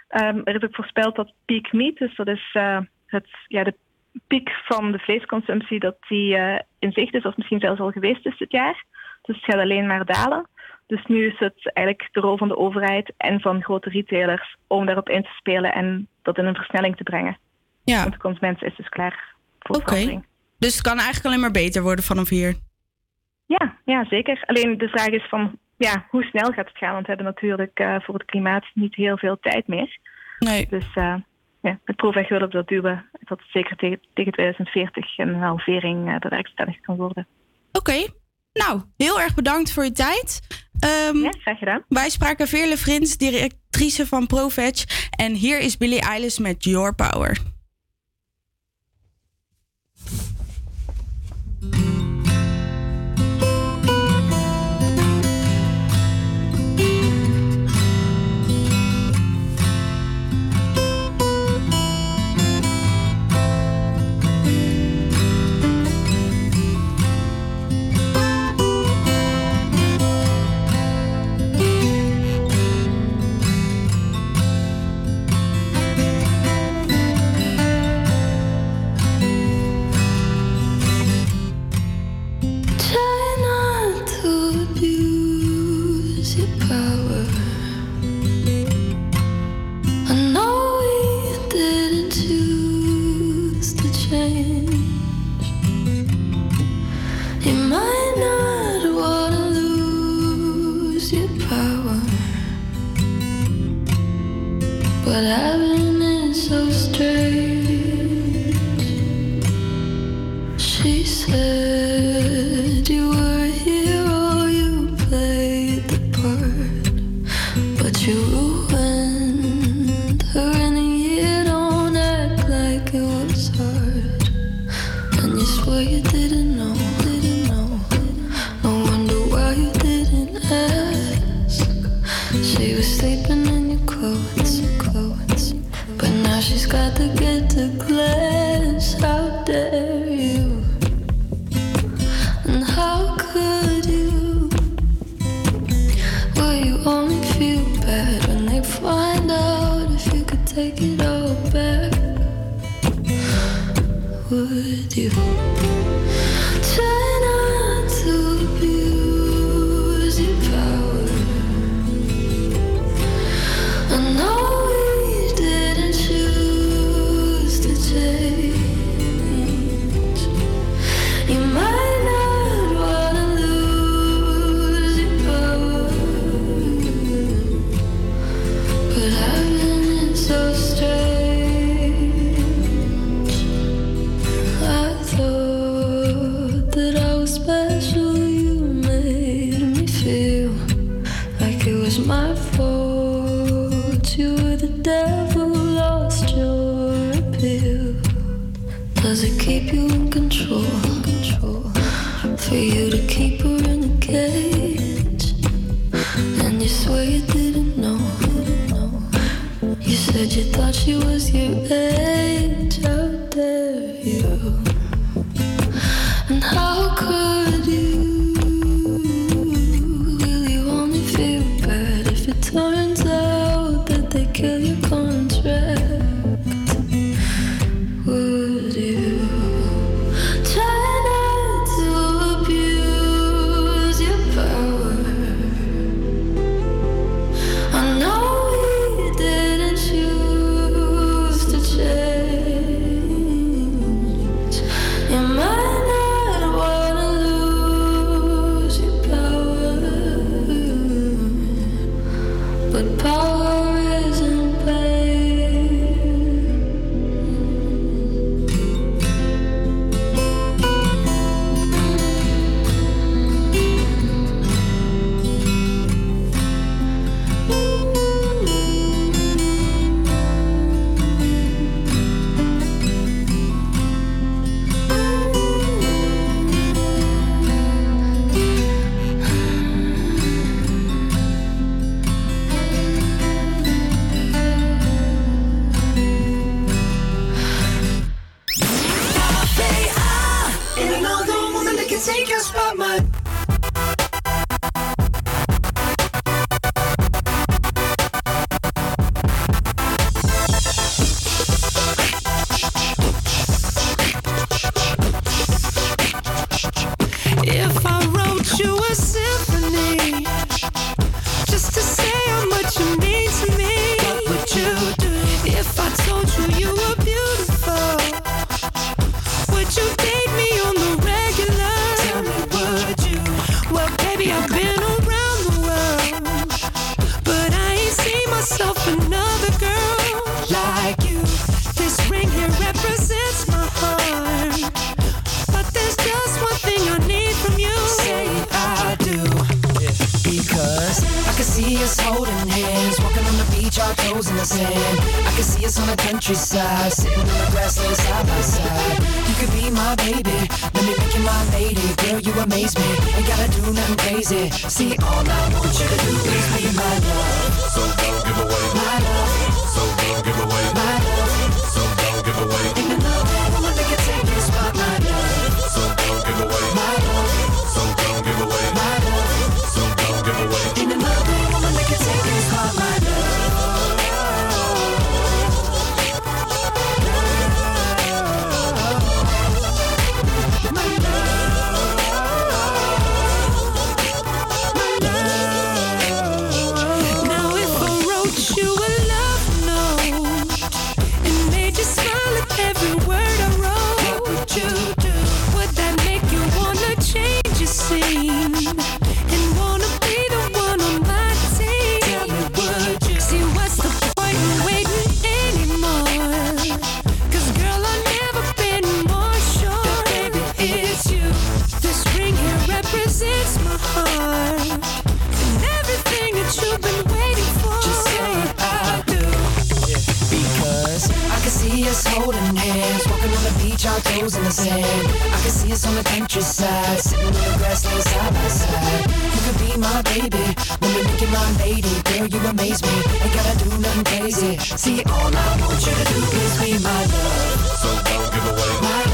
Ehm, er is ook voorspeld dat peak meat, dus dat is eh, het, ja, de piek van de vleesconsumptie, dat die eh, in zicht is, of misschien zelfs al geweest is dit jaar. Dus het gaat alleen maar dalen. Dus nu is het eigenlijk de rol van de overheid en van grote retailers om daarop in te spelen en dat in een versnelling te brengen. Ja. Want de consument is dus klaar voor Oké. verandering. Dus het kan eigenlijk alleen maar beter worden vanaf hier. Ja, ja, zeker. Alleen de vraag is van ja, hoe snel gaat het gaan? Want we hebben natuurlijk eh, voor het klimaat niet heel veel tijd meer. Nee. Dus eh, ja, met we dat duwen dat het zeker tegen, tegen 2040 een halvering eh, bewerkstelligd kan worden. Oké. Nou, heel erg bedankt voor je tijd. ja, graag gedaan. Wij spraken Veerle Frins, directrice van ProVeg. En hier is Billie Eilish met Your Power. She said do. Keep you in control? Control for you to keep her in a cage, and you swear you didn't know. You said you thought she was your age. The sand. I can see us on the countryside, sitting on the grassland side by side. You could be my baby, me make you my lady. Girl, you amaze me, ain't gotta do nothing crazy. See, all I want you to do is be my love. So don't give away. My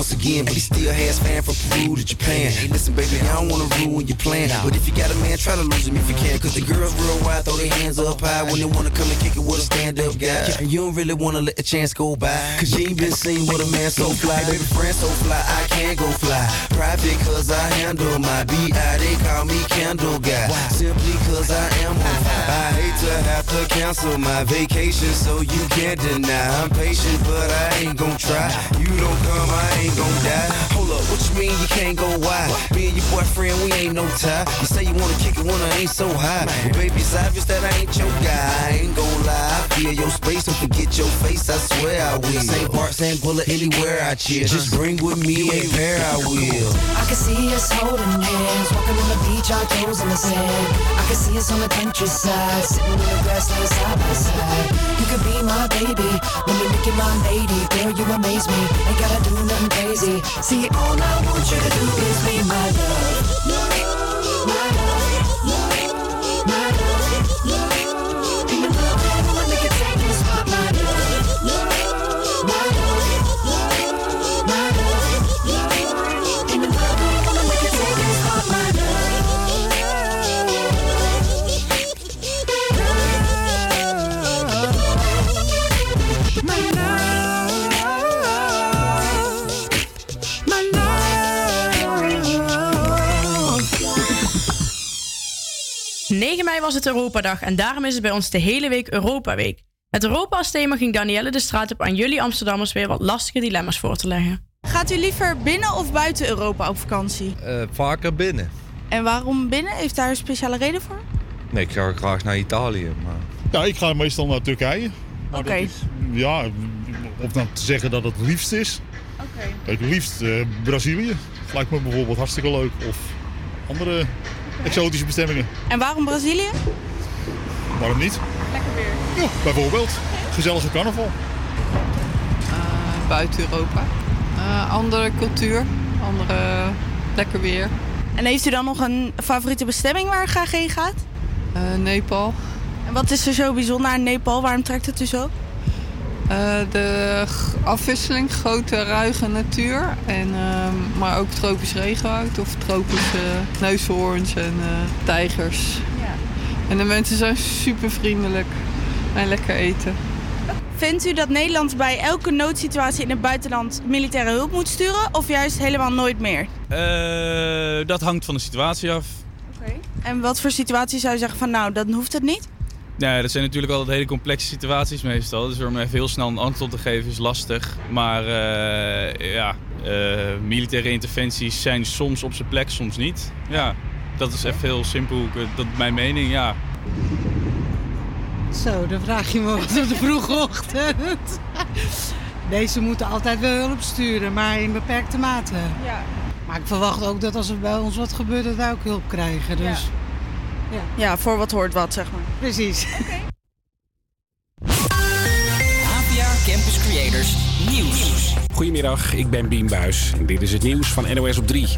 once again, but he still has fan from Peru to Japan. Hey, listen, baby, I don't wanna ruin your plan, but if you got a man, try to lose him if you can. Cause the girls worldwide throw their hands up high when they wanna come and kick it with a stand-up guy. And you don't really wanna let the chance go by, cause you ain't been seen with a man so fly. Baby, friend so fly, I can't go fly. Private cause I handle my B.I. They call me Candle Guy. Simply cause I am. I hate to have to cancel my vacation, so you can't deny. I'm patient, but I ain't gon' try. You don't come, I ain't gon'. Hold up, what you mean you can't go wide? Me and your boyfriend, we ain't no tie. You say you wanna kick it when I ain't so high. Well, baby, it's obvious that I ain't your guy. I ain't gon' lie. I feel your space, don't forget your face, I swear I will. St. Bart, St. Bullet, anywhere I cheer. Just bring with me a pair, I will. I can see us holding hands, walking on the beach, our toes in the sand. I can see us on the countryside, sitting in the grassland side by side. You could be my baby, let me make you my lady. Girl, you amaze me, ain't gotta do nothing crazy. See, all I want you to do is be my love. 9 mei was het Europadag en daarom is het bij ons de hele week Europa Week. Met Europa als thema ging Danielle de straat op aan jullie Amsterdammers weer wat lastige dilemma's voor te leggen. Gaat u liever binnen of buiten Europa op vakantie? Eh, vaker binnen. En waarom binnen? Heeft daar een speciale reden voor? Nee, ik ga graag naar Italië. Maar... Ja, ik ga meestal naar Turkije. Oké. Ja, of dan te zeggen dat het liefst is. Oké. Kijk, liefst eh, Brazilië. Lijkt me bijvoorbeeld hartstikke leuk. Of andere exotische bestemmingen. En waarom Brazilië? Waarom niet? Lekker weer. Ja, bijvoorbeeld. Gezellige carnaval. buiten Europa. Eh, andere cultuur, andere lekker weer. En heeft u dan nog een favoriete bestemming waar u graag heen gaat? Eh, Nepal. En wat is er zo bijzonder aan Nepal? Waarom trekt het u zo? Eh, de afwisseling, grote ruige natuur. En, ehm, maar ook tropisch regenwoud of tropische neushoorns en eh, tijgers. En de mensen zijn super vriendelijk en lekker eten. Vindt u dat Nederland bij elke noodsituatie in het buitenland militaire hulp moet sturen? Of juist helemaal nooit meer? Eh, dat hangt van de situatie af. En wat voor situaties zou je zeggen van nou, dan hoeft het niet? Ja, dat zijn natuurlijk altijd hele complexe situaties meestal. Dus om even heel snel een antwoord te geven is lastig. Maar eh, ja, eh, militaire interventies zijn soms op zijn plek, soms niet. Ja, dat is even heel simpel. Dat is mijn mening, ja. Zo, dan vraag je me wat op de vroege ochtend. Deze moeten altijd wel hulp sturen, maar in beperkte mate. Ja. Maar ik verwacht ook dat als er bij ons wat gebeurt, dat wij ook hulp krijgen. Dus ja, Ja, voor wat hoort wat, zeg maar. precies. APA Campus Creators Nieuws. Goedemiddag, ik ben Bien Buis en dit is het nieuws van NOS op 3.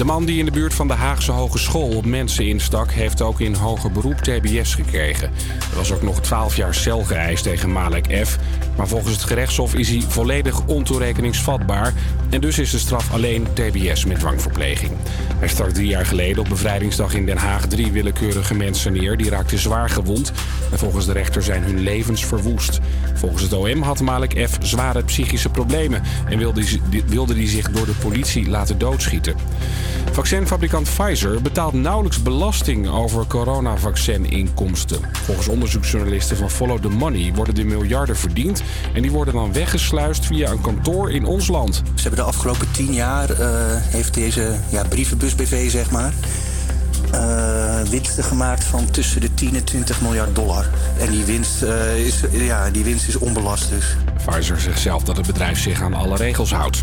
De man die in de buurt van de Haagse Hogeschool op mensen instak... heeft ook in hoger beroep TBS gekregen. Er was ook nog 12 jaar cel geëist tegen Malek F. Maar volgens het gerechtshof is hij volledig ontoerekeningsvatbaar... en dus is de straf alleen TBS met dwangverpleging. Hij stak drie jaar geleden op bevrijdingsdag in Den Haag... drie willekeurige mensen neer, die raakten zwaar gewond... en volgens de rechter zijn hun levens verwoest. Volgens het OM had Malek F. zware psychische problemen... en wilde wilde hij zich door de politie laten doodschieten. Vaccinfabrikant Pfizer betaalt nauwelijks belasting over coronavaccininkomsten. Volgens onderzoeksjournalisten van Follow the Money worden de miljarden verdiend... en die worden dan weggesluist via een kantoor in ons land. Ze hebben de afgelopen tien jaar, eh, heeft deze ja, brievenbus BV, zeg maar, eh, winsten gemaakt van tussen de 10 en 20 miljard dollar. En die winst, eh, is, ja, die winst is onbelast dus. Pfizer zegt zelf dat het bedrijf zich aan alle regels houdt.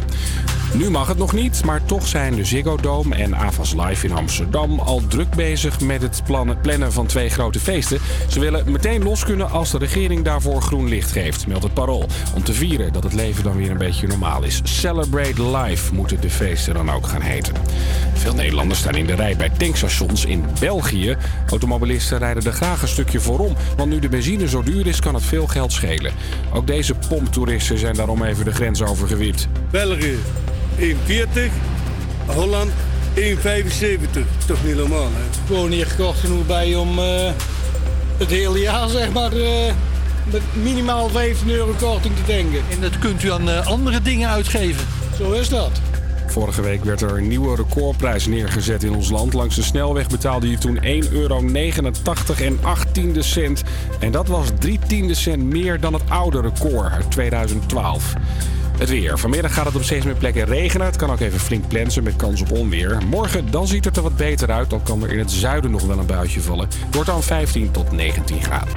Nu mag het nog niet, maar toch zijn de Ziggo Dome en Avas Live in Amsterdam al druk bezig met het plannen, van twee grote feesten. Ze willen meteen los kunnen als de regering daarvoor groen licht geeft, meldt het parool. Om te vieren dat het leven dan weer een beetje normaal is. Celebrate Life moeten de feesten dan ook gaan heten. Veel Nederlanders staan in de rij bij tankstations in België. Automobilisten rijden er graag een stukje voorom, want nu de benzine zo duur is, kan het veel geld schelen. Ook deze pomptoeristen zijn daarom even de grens overgewipt. België 1,40. Holland 1,75. Toch niet normaal, hè? Gewoon hier gekocht genoeg bij om eh, het hele jaar zeg maar eh, met minimaal 15 euro korting te denken. En dat kunt u aan eh, andere dingen uitgeven. Zo is dat. Vorige week werd er een nieuwe recordprijs neergezet in ons land. Langs de snelweg betaalde je toen 1,89 euro en 18 cent. En dat was 3 tiende cent meer dan het oude record uit 2012. Het weer. Vanmiddag gaat het op steeds meer plekken regenen. Het kan ook even flink plensen met kans op onweer. Morgen dan ziet het er wat beter uit. Dan kan er in het zuiden nog wel een buitje vallen. Wordt dan 15 tot 19 graden.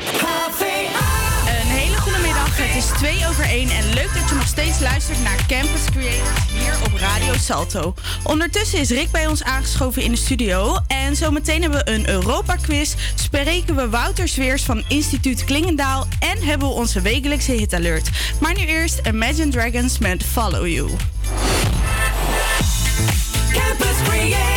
Het is 2 over 1 en leuk dat je nog steeds luistert naar Campus Creators hier op Radio Salto. Ondertussen is Rick bij ons aangeschoven in de studio. En zometeen hebben we een Europa-quiz, spreken we Wouter Zweers van Instituut Klingendaal en hebben we onze wekelijkse hit alert. Maar nu eerst Imagine Dragons met Follow You. Campus Creators,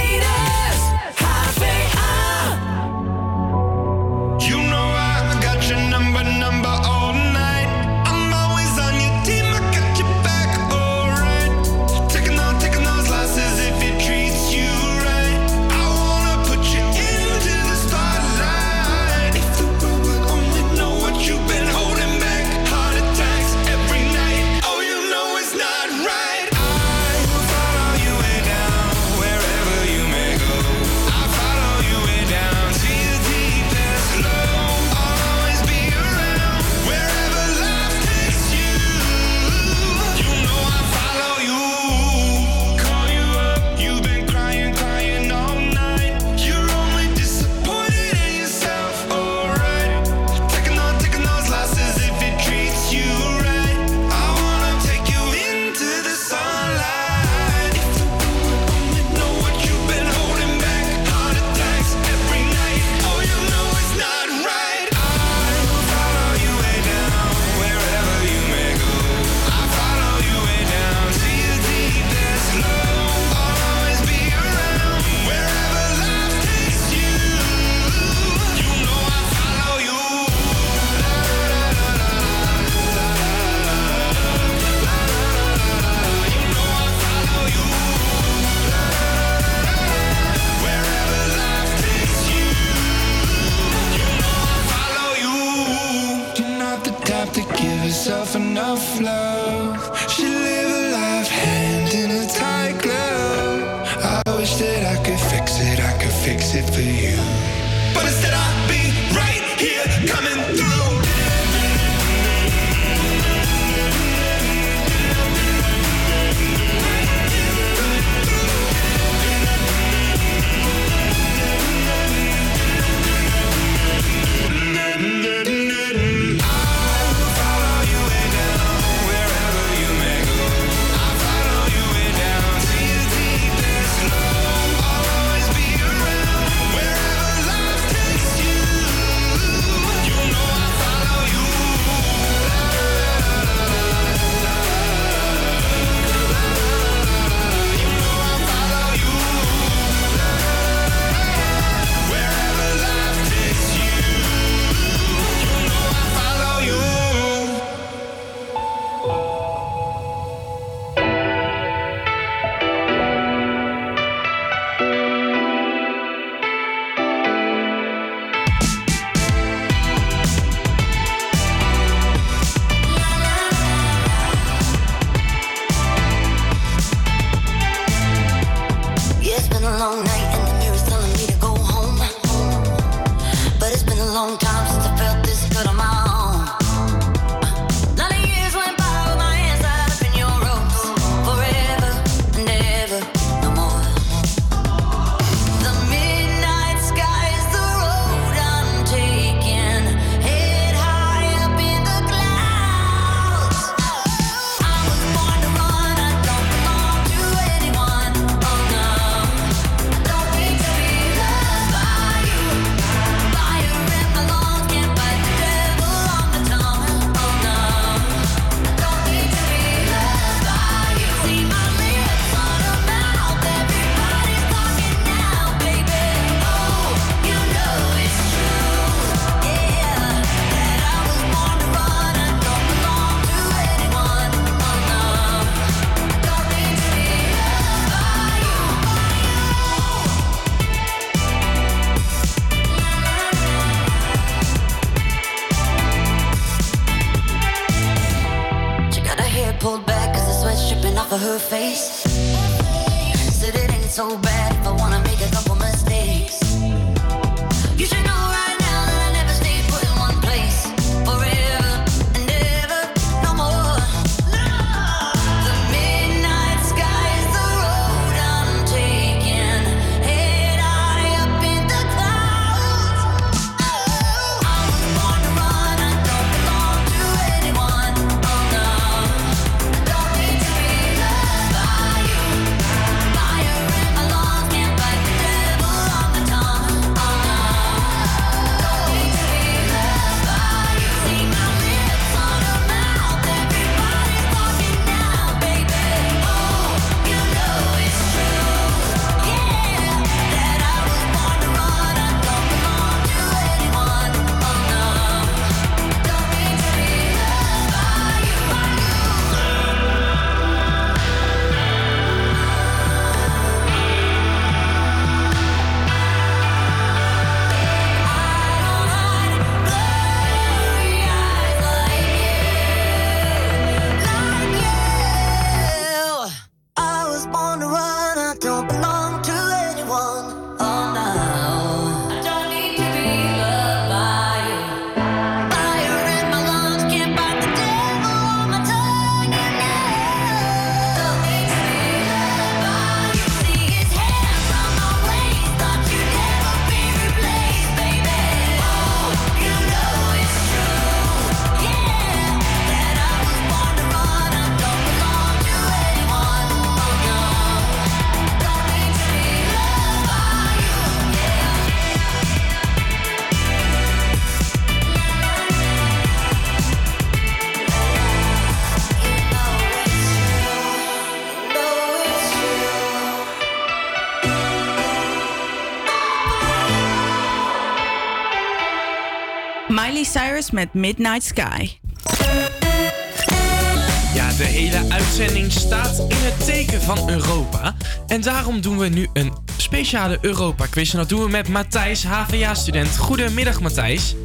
Met Midnight Sky. Ja, de hele uitzending staat in het teken van Europa. En daarom doen we nu een speciale Europa-quiz. En dat doen we met Matthijs, HVA-student. Goedemiddag, Matthijs.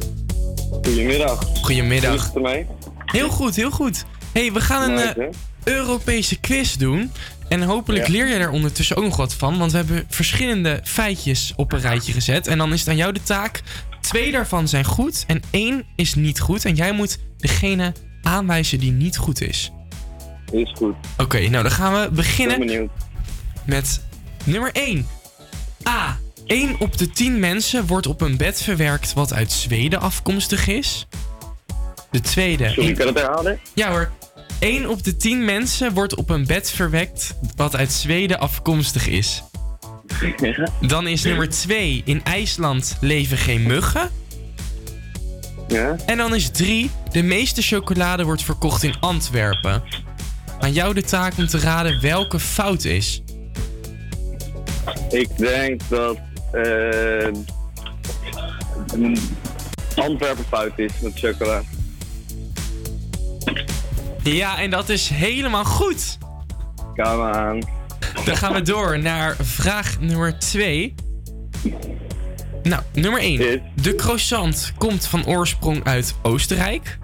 Goedemiddag. Goedemiddag. Goed Heel goed, heel goed. hey, we gaan een eh, Europese quiz doen. En hopelijk leer je er ondertussen ook nog wat van. Want we hebben verschillende feitjes op een rijtje gezet. En dan is het aan jou de taak Twee daarvan zijn goed en één is niet goed. En jij moet degene aanwijzen die niet goed is. Is goed. Oké, nou dan gaan we beginnen met nummer 1. A. 1 op de 10 mensen wordt op een bed verwerkt wat uit Zweden afkomstig is. De tweede. Sorry, kan je het herhalen? Ja hoor. 1 op de 10 mensen wordt op een bed verwekt wat uit Zweden afkomstig is. Dan is nummer 2. In IJsland leven geen muggen. Ja. En dan is 3. De meeste chocolade wordt verkocht in Antwerpen. Aan jou de taak om te raden welke fout is. Ik denk dat mm, Antwerpen fout is met chocola. Ja, en dat is helemaal goed. Kom aan. Dan gaan we door naar vraag nummer 2. Nou, nummer 1. De croissant komt van oorsprong uit Oostenrijk.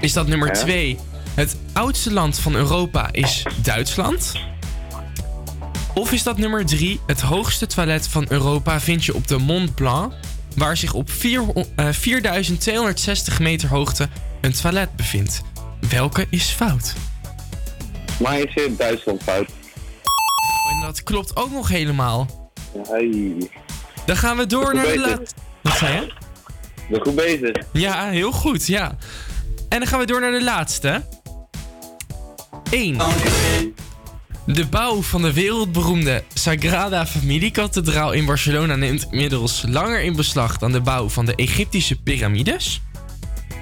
Is dat nummer Ja. 2? Het oudste land van Europa is Duitsland. Of is dat nummer 3? Het hoogste toilet van Europa vind je op de Mont Blanc, waar zich op vier, eh, 4260 meter hoogte een toilet bevindt. Welke is fout? Maar is Duitsland fout. Dat klopt ook nog helemaal. Hey. Dan gaan we door naar de laatste. Wat zei je? Ben goed bezig. Ja, heel goed, ja. En dan gaan we door naar de laatste. 1. De bouw van de wereldberoemde Sagrada Familie-kathedraal in Barcelona neemt inmiddels langer in beslag dan de bouw van de Egyptische piramides.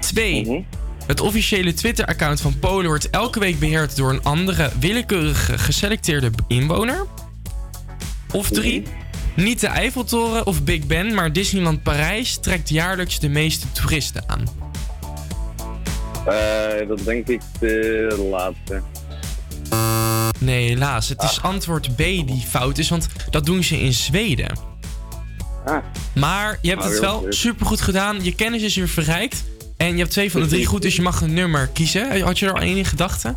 2. Het officiële Twitter-account van Polen wordt elke week beheerd door een andere willekeurige geselecteerde inwoner. Of 3. Niet de Eiffeltoren of Big Ben, maar Disneyland Parijs trekt jaarlijks de meeste toeristen aan. Eh, dat denk ik de laatste. Nee, helaas. Het is antwoord B die fout is, want dat doen ze in Zweden. Ah. Maar je hebt Nou, het wel goed. supergoed gedaan. Je kennis is weer verrijkt. En je hebt twee van de drie goed, dus je mag een nummer kiezen. Had je er al één in gedachten?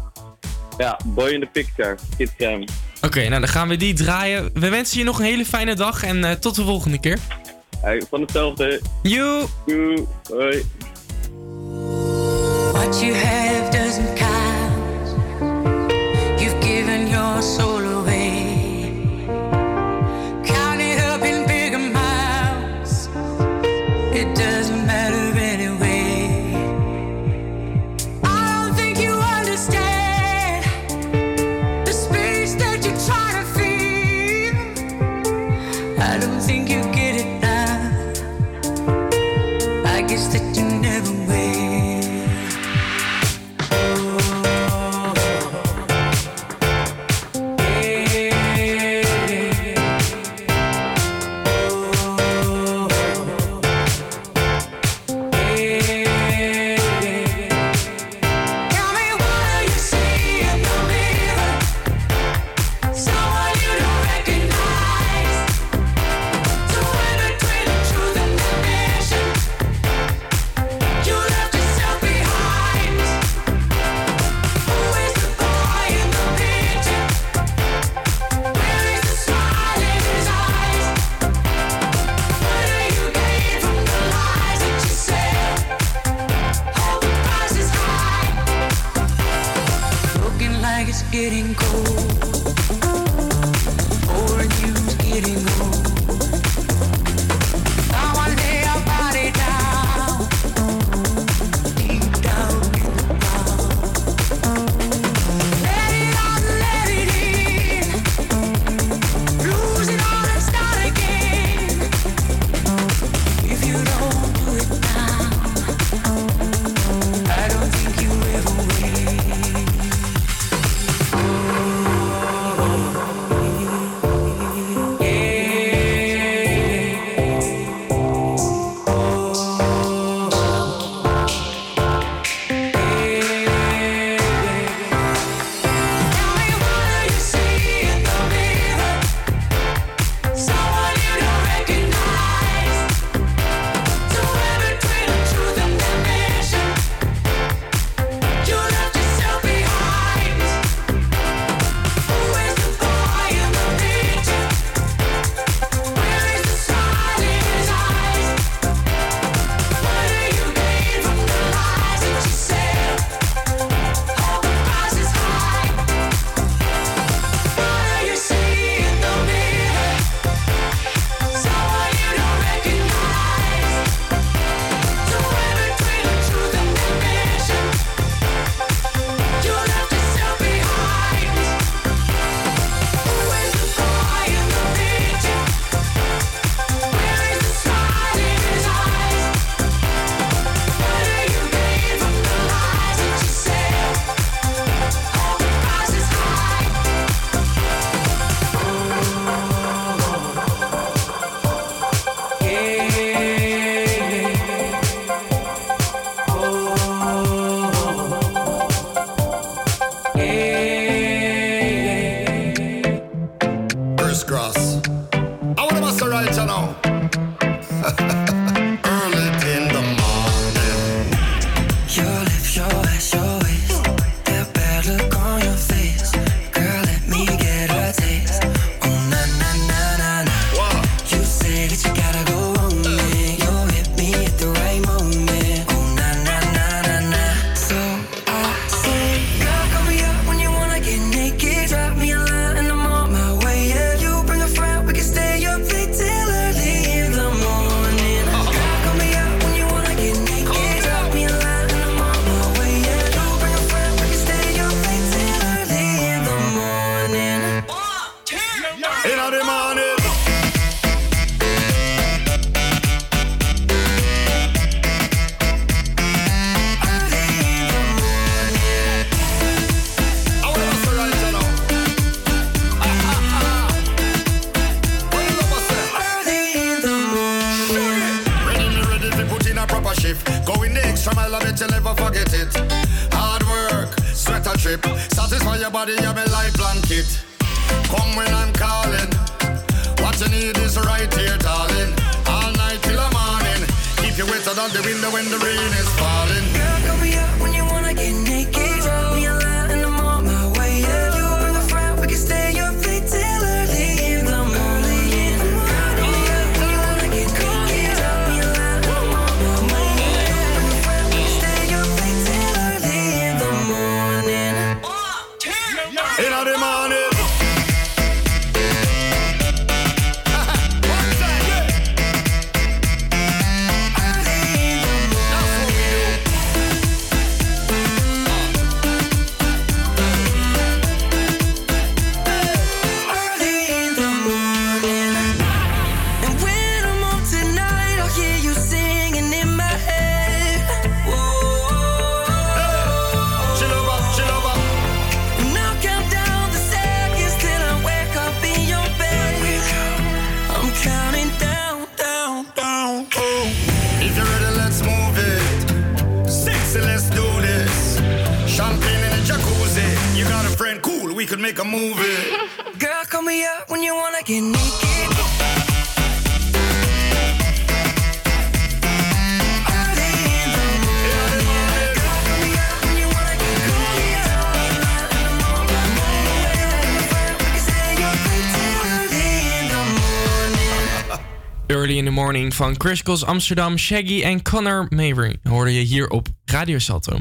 Ja, Boy in the Picture, Kid. Oké, nou dan gaan we die draaien. We wensen je nog een hele fijne dag en eh, tot de volgende keer. Hey, van hetzelfde. Joe. Joe. Hoi. What you have doesn't count. You've given your soul away. Morning van Chris Cross Amsterdam, Shaggy en Connor Mabry hoorde je hier op Radio Salto.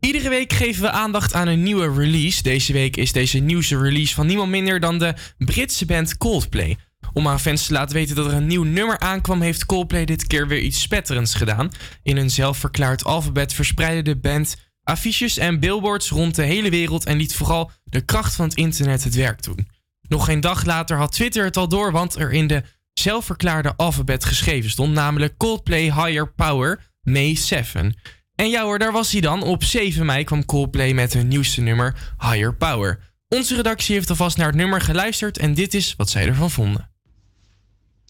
Iedere week geven we aandacht aan een nieuwe release. Deze week is deze nieuwste release van niemand minder dan de Britse band Coldplay. Om aan fans te laten weten dat er een nieuw nummer aankwam, heeft Coldplay dit keer weer iets spetterends gedaan. In een zelfverklaard alfabet verspreidde de band affiches en billboards rond de hele wereld en liet vooral de kracht van het internet het werk doen. Nog geen dag later had Twitter het al door, want er in de zelfverklaarde alfabet geschreven stond, namelijk Coldplay Higher Power May 7. En ja hoor, daar was hij dan. Op 7 mei kwam Coldplay met hun nieuwste nummer Higher Power. Onze redactie heeft alvast naar het nummer geluisterd en dit is wat zij ervan vonden.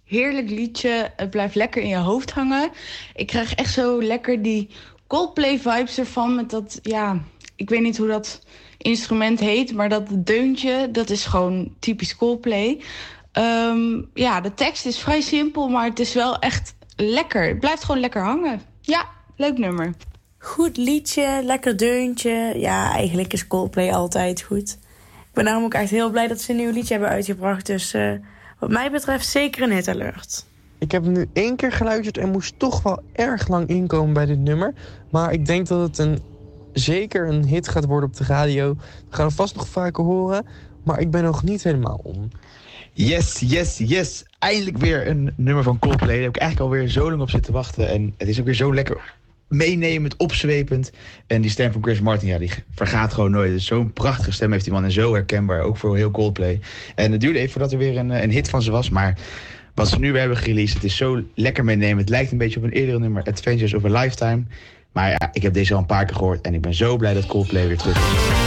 Heerlijk liedje. Het blijft lekker in je hoofd hangen. Ik krijg echt zo lekker die Coldplay vibes ervan. Met dat, ja, ik weet niet hoe dat instrument heet. Maar dat deuntje, dat is gewoon typisch Coldplay. Ehm, ja, de tekst is vrij simpel, maar het is wel echt lekker. Het blijft gewoon lekker hangen. Ja, leuk nummer. Goed liedje, lekker deuntje. Ja, eigenlijk is Coldplay altijd goed. Ik ben daarom ook echt heel blij dat ze een nieuw liedje hebben uitgebracht. Dus eh, wat mij betreft zeker een hit alert. Ik heb hem nu één keer geluisterd en moest toch wel erg lang inkomen bij dit nummer. Maar ik denk dat het een, zeker een hit gaat worden op de radio. We gaan het vast nog vaker horen, maar ik ben nog niet helemaal om. Yes, yes, yes. Eindelijk weer een nummer van Coldplay. Daar heb ik eigenlijk alweer zo lang op zitten wachten. En het is ook weer zo lekker meenemend, opzwepend. En die stem van Chris Martin, ja, die vergaat gewoon nooit. Dus zo'n prachtige stem heeft die man en zo herkenbaar. Ook voor heel Coldplay. En het duurde even voordat er weer een, eh, een hit van ze was. Maar wat ze nu weer hebben gereleased, het is zo lekker meenemend. Het lijkt een beetje op een eerdere nummer, Adventures of a Lifetime. Maar ja, ik heb deze al een paar keer gehoord. En ik ben zo blij dat Coldplay weer terug is.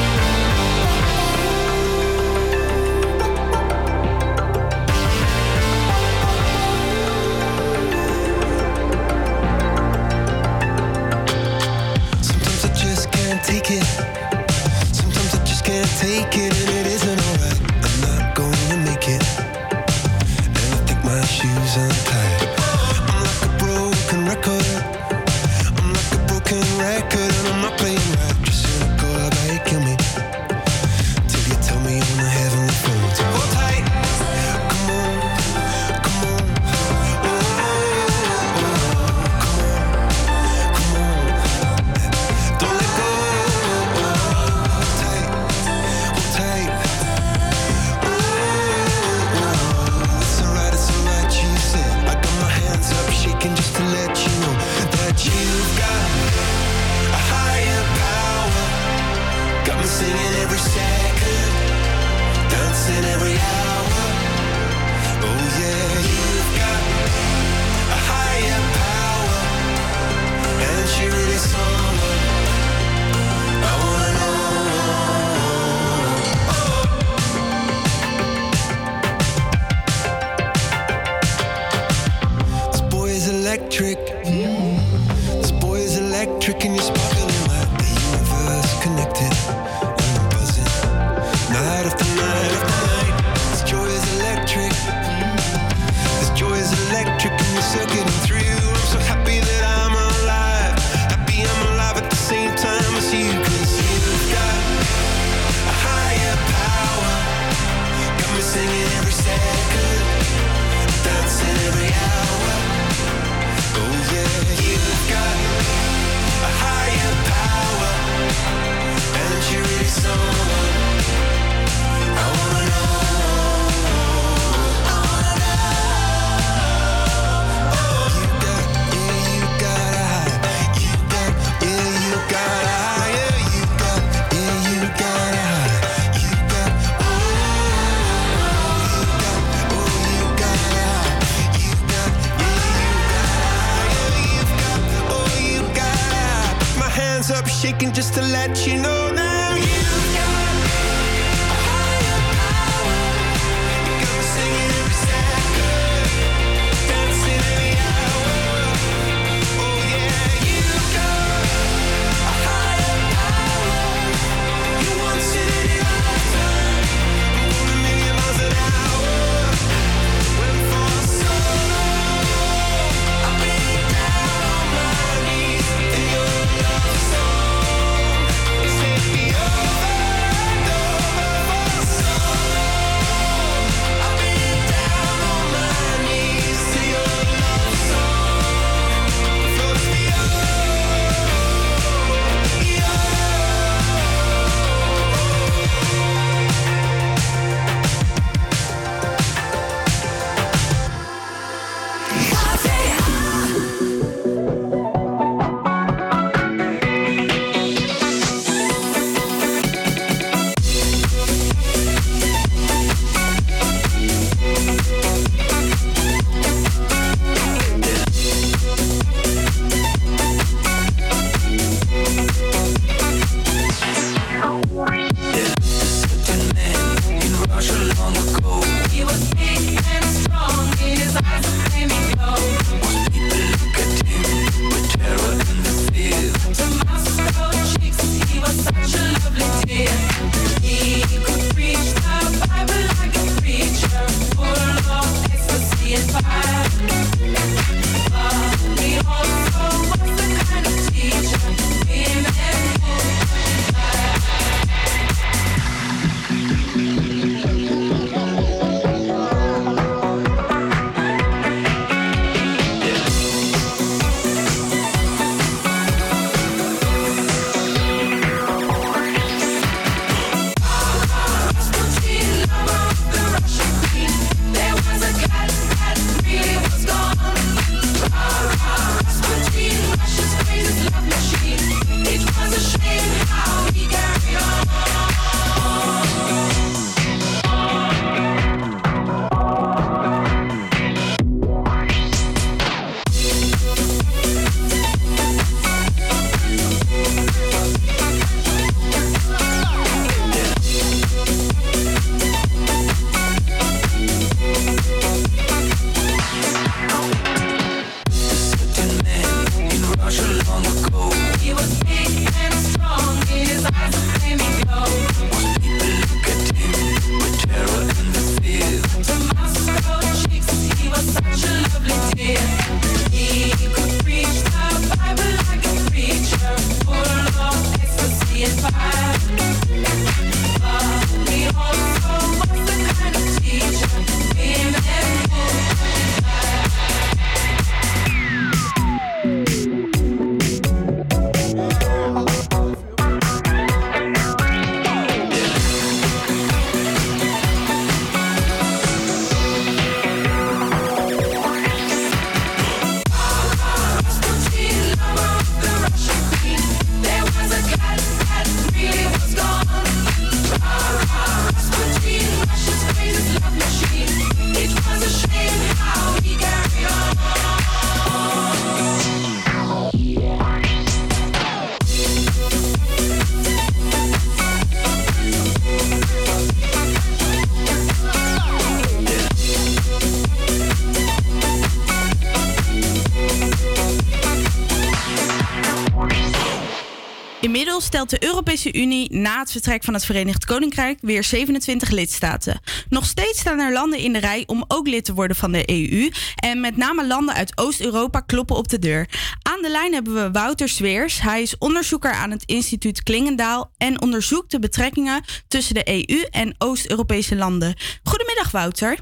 Europese Unie na het vertrek van het Verenigd Koninkrijk weer 27 lidstaten. Nog steeds staan er landen in de rij om ook lid te worden van de EU. En met name landen uit Oost-Europa kloppen op de deur. Aan de lijn hebben we Wouter Zweers. Hij is onderzoeker aan het instituut Klingendaal en onderzoekt de betrekkingen tussen de EU en Oost-Europese landen. Goedemiddag Wouter.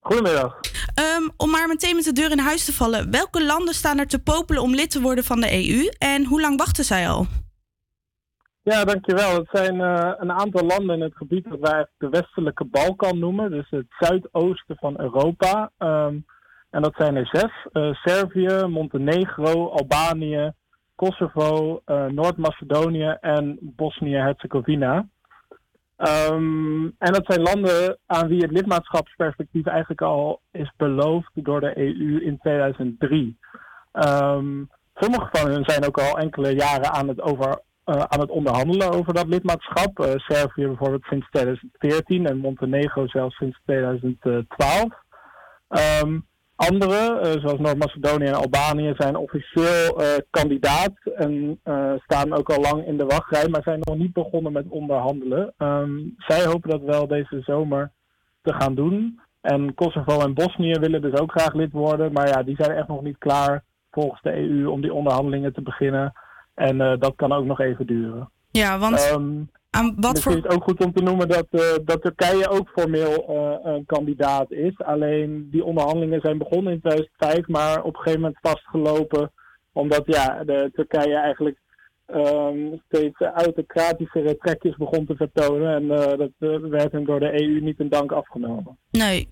Goedemiddag. Ehm, om maar meteen met de deur in huis te vallen. Welke landen staan er te popelen om lid te worden van de EU en hoe lang wachten zij al? Ja, dankjewel. Het zijn eh, een aantal landen in het gebied dat wij de westelijke Balkan noemen. Dus het zuidoosten van Europa. Ehm, en dat zijn er zes. Eh, Servië, Montenegro, Albanië, Kosovo, eh, Noord-Macedonië en Bosnië-Herzegovina. Ehm, en dat zijn landen aan wie het lidmaatschapsperspectief eigenlijk al is beloofd door de EU in 2003. Ehm, sommige van hen zijn ook al enkele jaren aan het over aan het onderhandelen over dat lidmaatschap. Eh, Servië bijvoorbeeld sinds 2014 en Montenegro zelfs sinds 2012. Ehm, andere, eh, zoals Noord-Macedonië en Albanië, zijn officieel eh, kandidaat en eh, staan ook al lang in de wachtrij, maar zijn nog niet begonnen met onderhandelen. Ehm, zij hopen dat wel deze zomer te gaan doen. En Kosovo en Bosnië willen dus ook graag lid worden, maar ja, die zijn echt nog niet klaar volgens de EU om die onderhandelingen te beginnen. En eh, dat kan ook nog even duren. Ja, want Ehm, aan wat Misschien voor... is het ook goed om te noemen dat, eh, dat Turkije ook formeel eh, een kandidaat is. Alleen die onderhandelingen zijn begonnen in 2005, maar op een gegeven moment vastgelopen. Omdat ja, de Turkije eigenlijk ehm, steeds autocratischere trekjes begon te vertonen. En dat werd hem door de EU niet in dank afgenomen. Nee.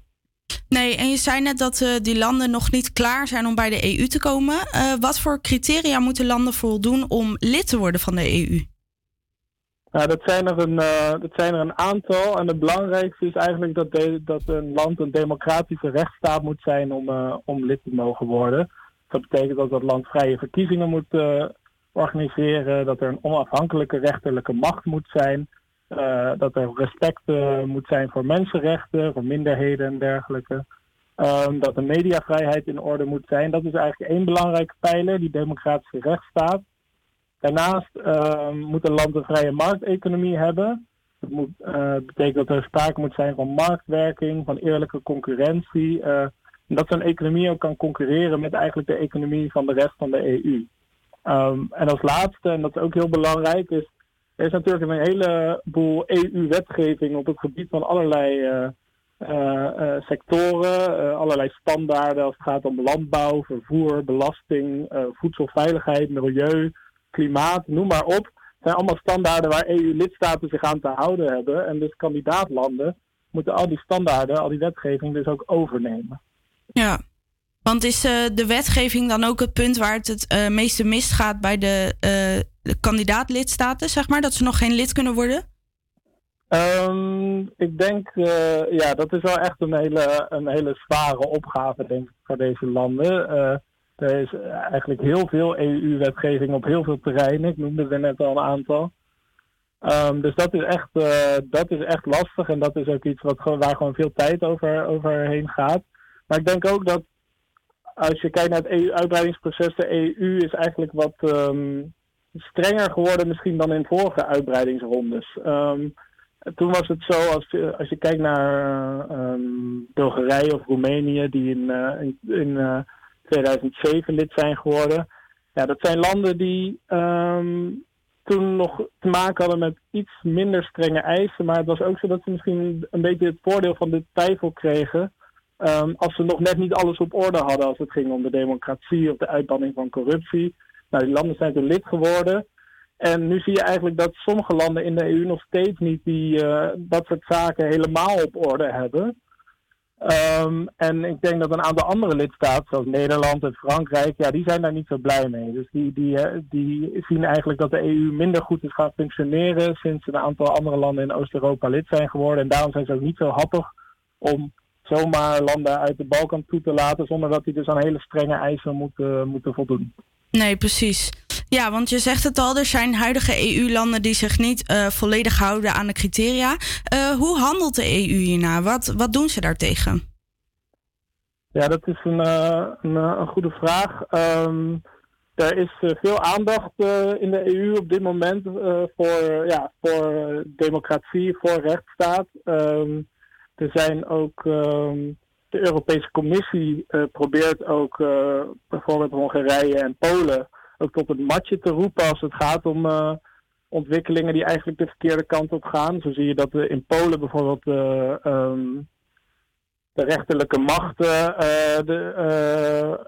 Nee, en je zei net dat eh, die landen nog niet klaar zijn om bij de EU te komen. Eh, wat voor criteria moeten landen voldoen om lid te worden van de EU? Nou, dat zijn, er een, eh, dat zijn er een aantal. En het belangrijkste is eigenlijk dat, dat een land een democratische rechtsstaat moet zijn om, om lid te mogen worden. Dat betekent dat dat land vrije verkiezingen moet organiseren, dat er een onafhankelijke rechterlijke macht moet zijn, eh, dat er respect eh, moet zijn voor mensenrechten, voor minderheden en dergelijke. Ehm, dat de mediavrijheid in orde moet zijn. Dat is eigenlijk één belangrijke pijler, die democratische rechtsstaat. Daarnaast ehm, moet een land een vrije markteconomie hebben. Dat moet, eh, betekent dat er sprake moet zijn van marktwerking, van eerlijke concurrentie. en dat zo'n economie ook kan concurreren met eigenlijk de economie van de rest van de EU. Ehm, en als laatste, en dat is ook heel belangrijk, is er is natuurlijk een heleboel EU-wetgeving op het gebied van allerlei eh, eh, eh, sectoren, allerlei standaarden als het gaat om landbouw, vervoer, belasting, voedselveiligheid, milieu, klimaat, noem maar op. Het zijn allemaal standaarden waar EU-lidstaten zich aan te houden hebben. En dus kandidaatlanden moeten al die standaarden, al die wetgeving dus ook overnemen. Ja, want is eh, de wetgeving dan ook het punt waar het het eh, meeste misgaat bij de, eh, de kandidaatlidstaten, zeg maar? Dat ze nog geen lid kunnen worden? Ehm, ik denk, ja, dat is wel echt een hele, een hele zware opgave, denk ik, voor deze landen. Er is eigenlijk heel veel EU-wetgeving op heel veel terreinen. Ik noemde er net al een aantal. Ehm, dus dat is, echt, dat is echt lastig en dat is ook iets wat, waar gewoon veel tijd over, overheen gaat. Maar ik denk ook dat als je kijkt naar het EU-uitbreidingsproces, de EU is eigenlijk wat ehm, strenger geworden misschien dan in vorige uitbreidingsrondes. Ehm, toen was het zo, als je, als je kijkt naar eh, ehm, Bulgarije of Roemenië, die in, eh, in, in eh, 2007 lid zijn geworden. Ja, dat zijn landen die toen nog te maken hadden met iets minder strenge eisen. Maar het was ook zo dat ze misschien een beetje het voordeel van de twijfel kregen. Ehm, als ze nog net niet alles op orde hadden als het ging om de democratie of de uitbanning van corruptie. Nou, die landen zijn toen lid geworden. En nu zie je eigenlijk dat sommige landen in de EU nog steeds niet die, eh, dat soort zaken helemaal op orde hebben. Ehm, en ik denk dat een aantal andere lidstaten, zoals Nederland en Frankrijk, ja, die zijn daar niet zo blij mee. Dus die, die, eh, die zien eigenlijk dat de EU minder goed is gaan functioneren sinds een aantal andere landen in Oost-Europa lid zijn geworden. En daarom zijn ze ook niet zo happig om zomaar landen uit de Balkan toe te laten, zonder dat die dus aan hele strenge eisen moeten, moeten voldoen. Nee, precies. Ja, want je zegt het al, er zijn huidige EU-landen die zich niet eh, volledig houden aan de criteria. Eh, hoe handelt de EU hierna? Wat, wat doen ze daartegen? Ja, dat is een, eh, een, eh, een goede vraag. Ehm, er is eh, veel aandacht eh, in de EU op dit moment eh, voor, ja, voor eh, democratie, voor rechtsstaat. Ehm, er zijn ook ehm, de Europese Commissie eh, probeert ook eh, bijvoorbeeld Hongarije en Polen ook tot het matje te roepen als het gaat om eh, ontwikkelingen die eigenlijk de verkeerde kant op gaan. Zo zie je dat in Polen bijvoorbeeld eh, ehm, de rechterlijke macht de,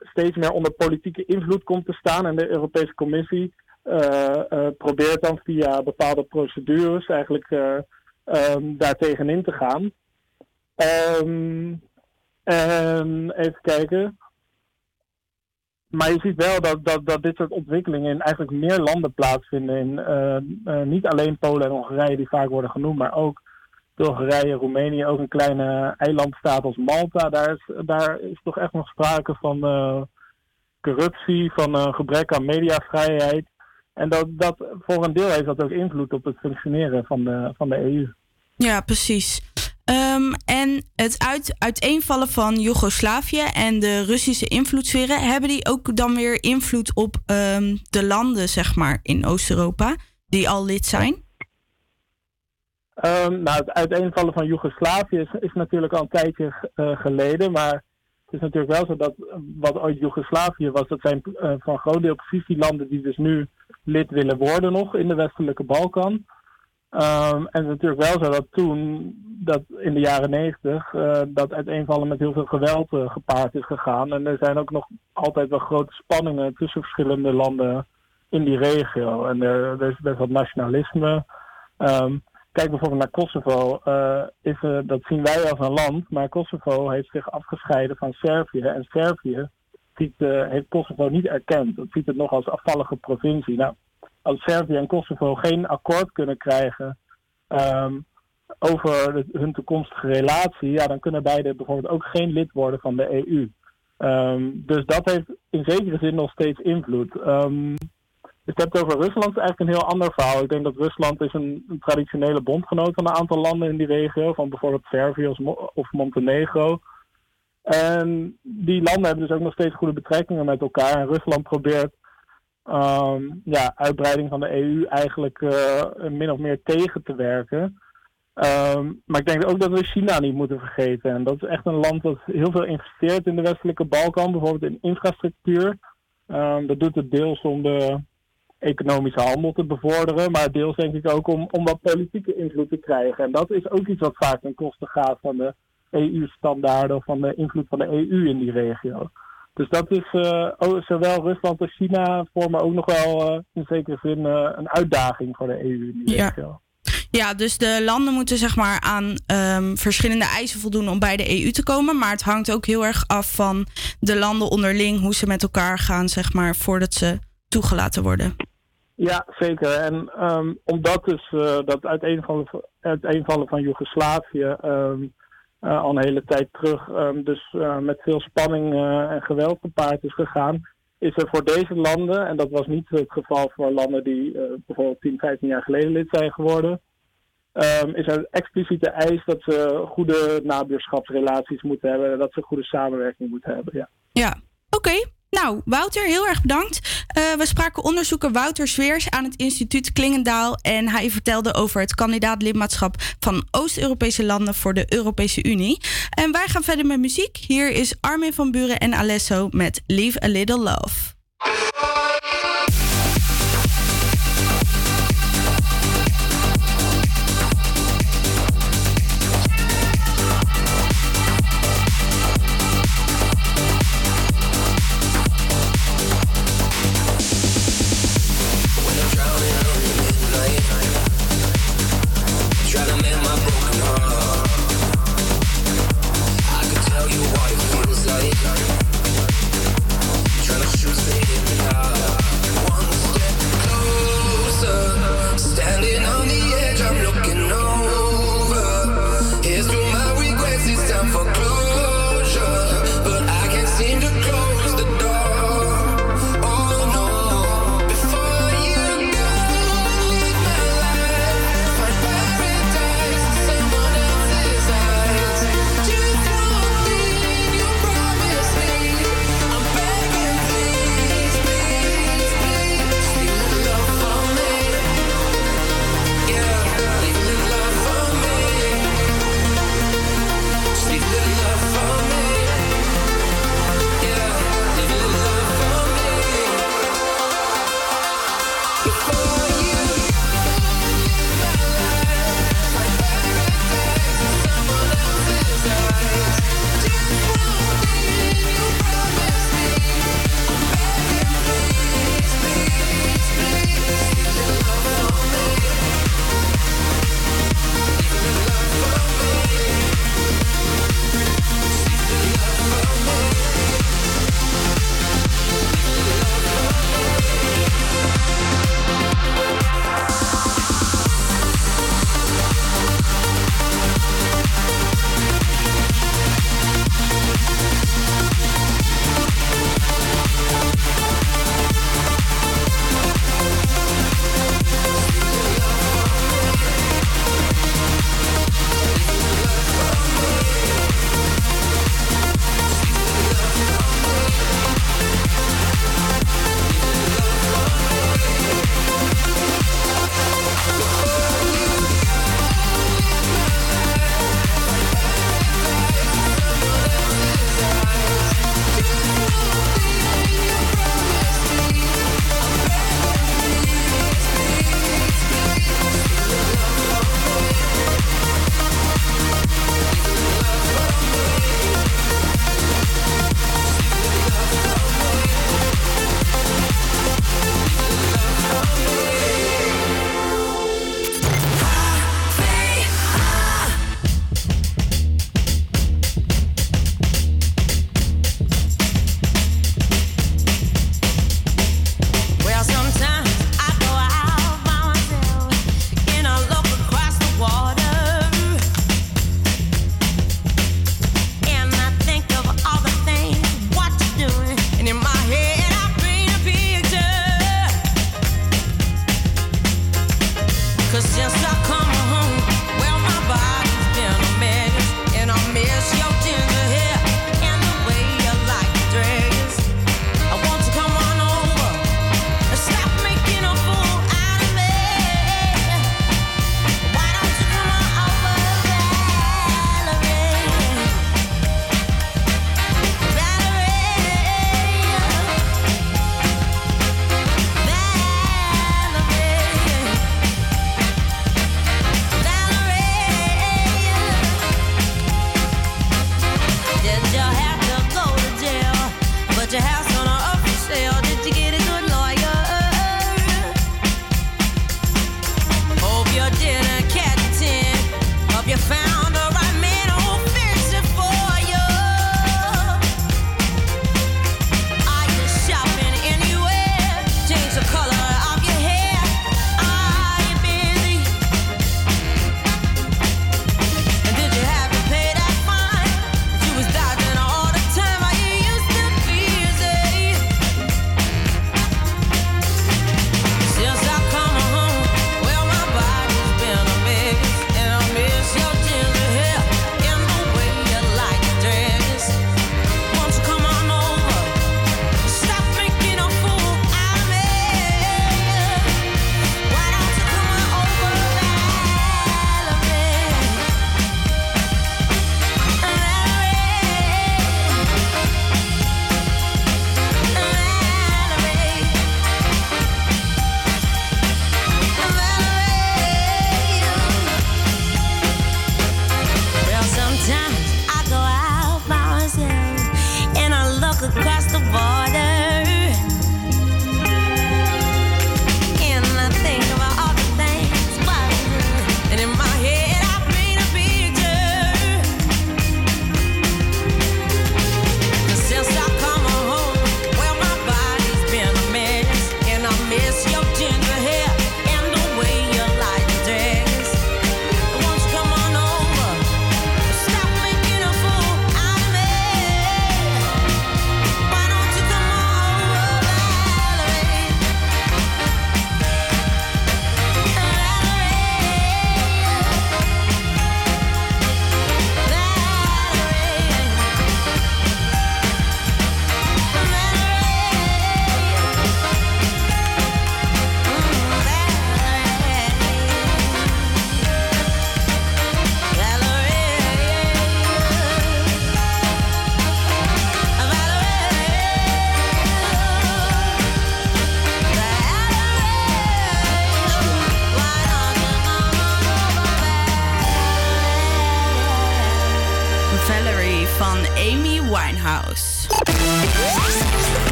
steeds meer onder politieke invloed komt te staan. En de Europese Commissie probeert dan via bepaalde procedures eigenlijk um, daar tegenin te gaan. Ehm, en even kijken. Maar je ziet wel dat, dat, dat dit soort ontwikkelingen in eigenlijk meer landen plaatsvinden. In, eh, eh, niet alleen Polen en Hongarije die vaak worden genoemd, maar ook Bulgarije, Roemenië, ook een kleine eilandstaat als Malta. Daar is, daar is toch echt nog sprake van eh, corruptie, van een gebrek aan mediavrijheid. En dat, dat, voor een deel heeft dat ook invloed op het functioneren van de, van de EU. Ja, precies. Ehm, en het uit, uiteenvallen van Joegoslavië en de Russische invloedssferen, hebben die ook dan weer invloed op ehm, de landen, zeg maar, in Oost-Europa, die al lid zijn? Ehm, nou, het uiteenvallen van Joegoslavië is, natuurlijk al een tijdje eh, geleden. Maar het is natuurlijk wel zo dat wat ooit Joegoslavië was, dat zijn eh, van groot deel precies die landen die dus nu lid willen worden nog in de westelijke Balkan. En het is natuurlijk wel zo dat toen, dat in de jaren negentig, dat uiteenvallen met heel veel geweld eh, gepaard is gegaan. En er zijn ook nog altijd wel grote spanningen tussen verschillende landen in die regio. En er, is best wat nationalisme. Ehm, kijk bijvoorbeeld naar Kosovo. eh, is, dat zien wij als een land, maar Kosovo heeft zich afgescheiden van Servië. En Servië heeft Kosovo niet erkend. Dat ziet het nog als afvallige provincie. Nou, als Servië en Kosovo geen akkoord kunnen krijgen ehm, over hun toekomstige relatie, ja, dan kunnen beide bijvoorbeeld ook geen lid worden van de EU. Ehm, dus dat heeft in zekere zin nog steeds invloed. Ehm je hebt over Rusland, is eigenlijk een heel ander verhaal. Ik denk dat Rusland is een, traditionele bondgenoot van een aantal landen in die regio, van bijvoorbeeld Servië of Montenegro. En die landen hebben dus ook nog steeds goede betrekkingen met elkaar. En Rusland probeert ehm, ja, uitbreiding van de EU eigenlijk eh, min of meer tegen te werken. Ehm, maar ik denk ook dat we China niet moeten vergeten. En dat is echt een land dat heel veel investeert in de westelijke Balkan, bijvoorbeeld in infrastructuur. Ehm, dat doet het deels om de economische handel te bevorderen, maar deels denk ik ook om, om wat politieke invloed te krijgen. En dat is ook iets wat vaak ten koste gaat van de EU-standaarden of van de invloed van de EU in die regio. Dus dat is, eh, zowel Rusland als China vormen ook nog wel eh, in zekere zin eh, een uitdaging voor de EU in die Ja. regio. Ja, dus de landen moeten zeg maar aan ehm, verschillende eisen voldoen om bij de EU te komen. Maar het hangt ook heel erg af van de landen onderling, hoe ze met elkaar gaan, zeg maar, voordat ze toegelaten worden. Ja, zeker. En ehm, omdat dus eh, dat uiteenvallen, van- uiteenvallen van Joegoslavië ehm, eh, al een hele tijd terug dus eh, met veel spanning en geweld gepaard is gegaan, is er voor deze landen, en dat was niet het geval voor landen die bijvoorbeeld 10, 15 jaar geleden lid zijn geworden, ehm, is er expliciete eis dat ze goede nabuurschapsrelaties moeten hebben, en dat ze goede samenwerking moeten hebben. Ja. Ja, oké. Nou, Wouter, heel erg bedankt. Eh, we spraken onderzoeker Wouter Zweers aan het instituut Klingendaal. En hij vertelde over het kandidaat-lidmaatschap van Oost-Europese landen voor de Europese Unie. En wij gaan verder met muziek. Hier is Armin van Buren en Alesso met Leave a Little Love.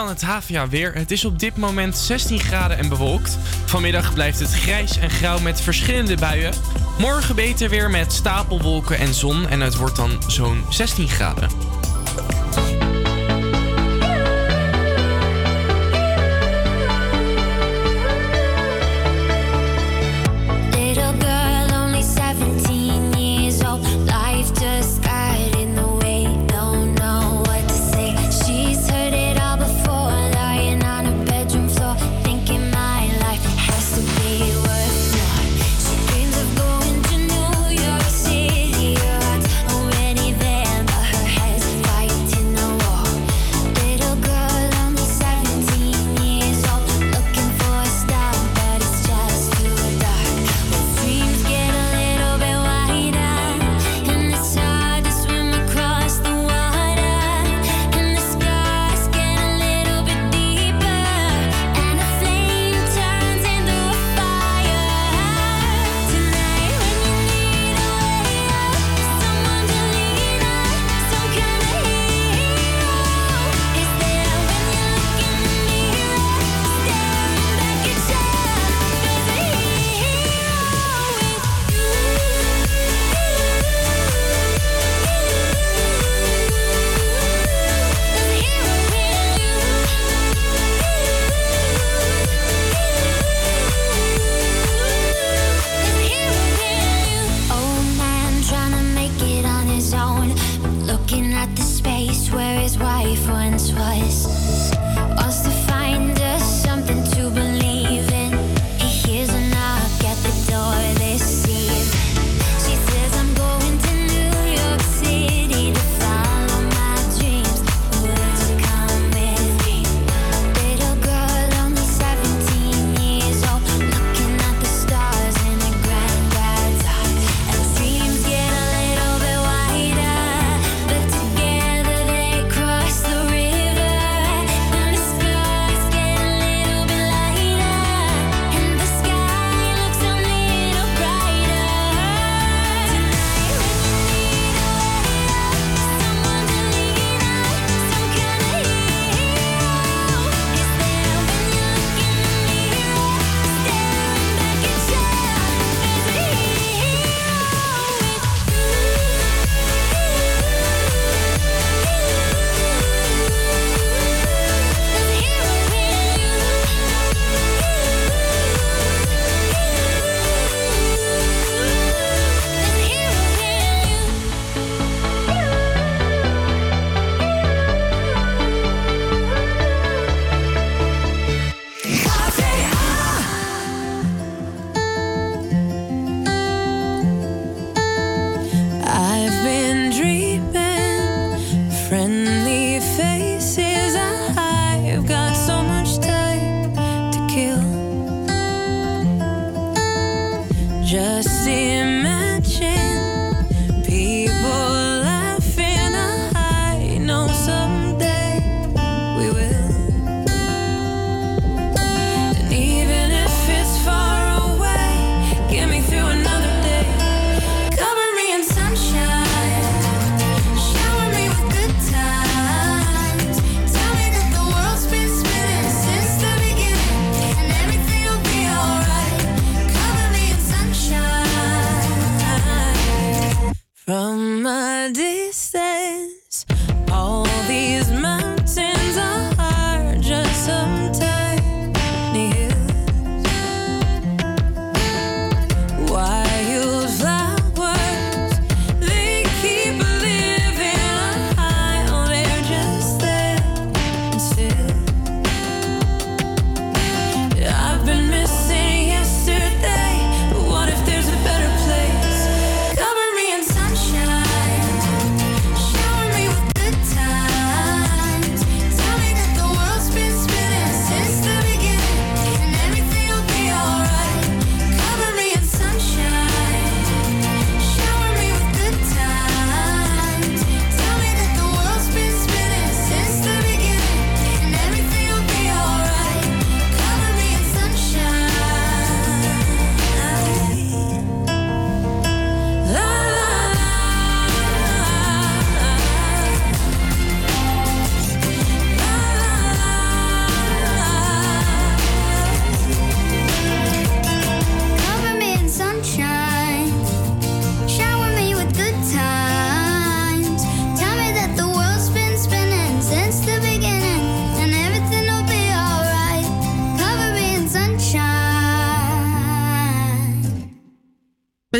dan het HVA weer. Het is op dit moment 16 graden en bewolkt. Vanmiddag blijft het grijs en grauw met verschillende buien. Morgen beter weer met stapelwolken en zon en het wordt dan zo'n 16 graden.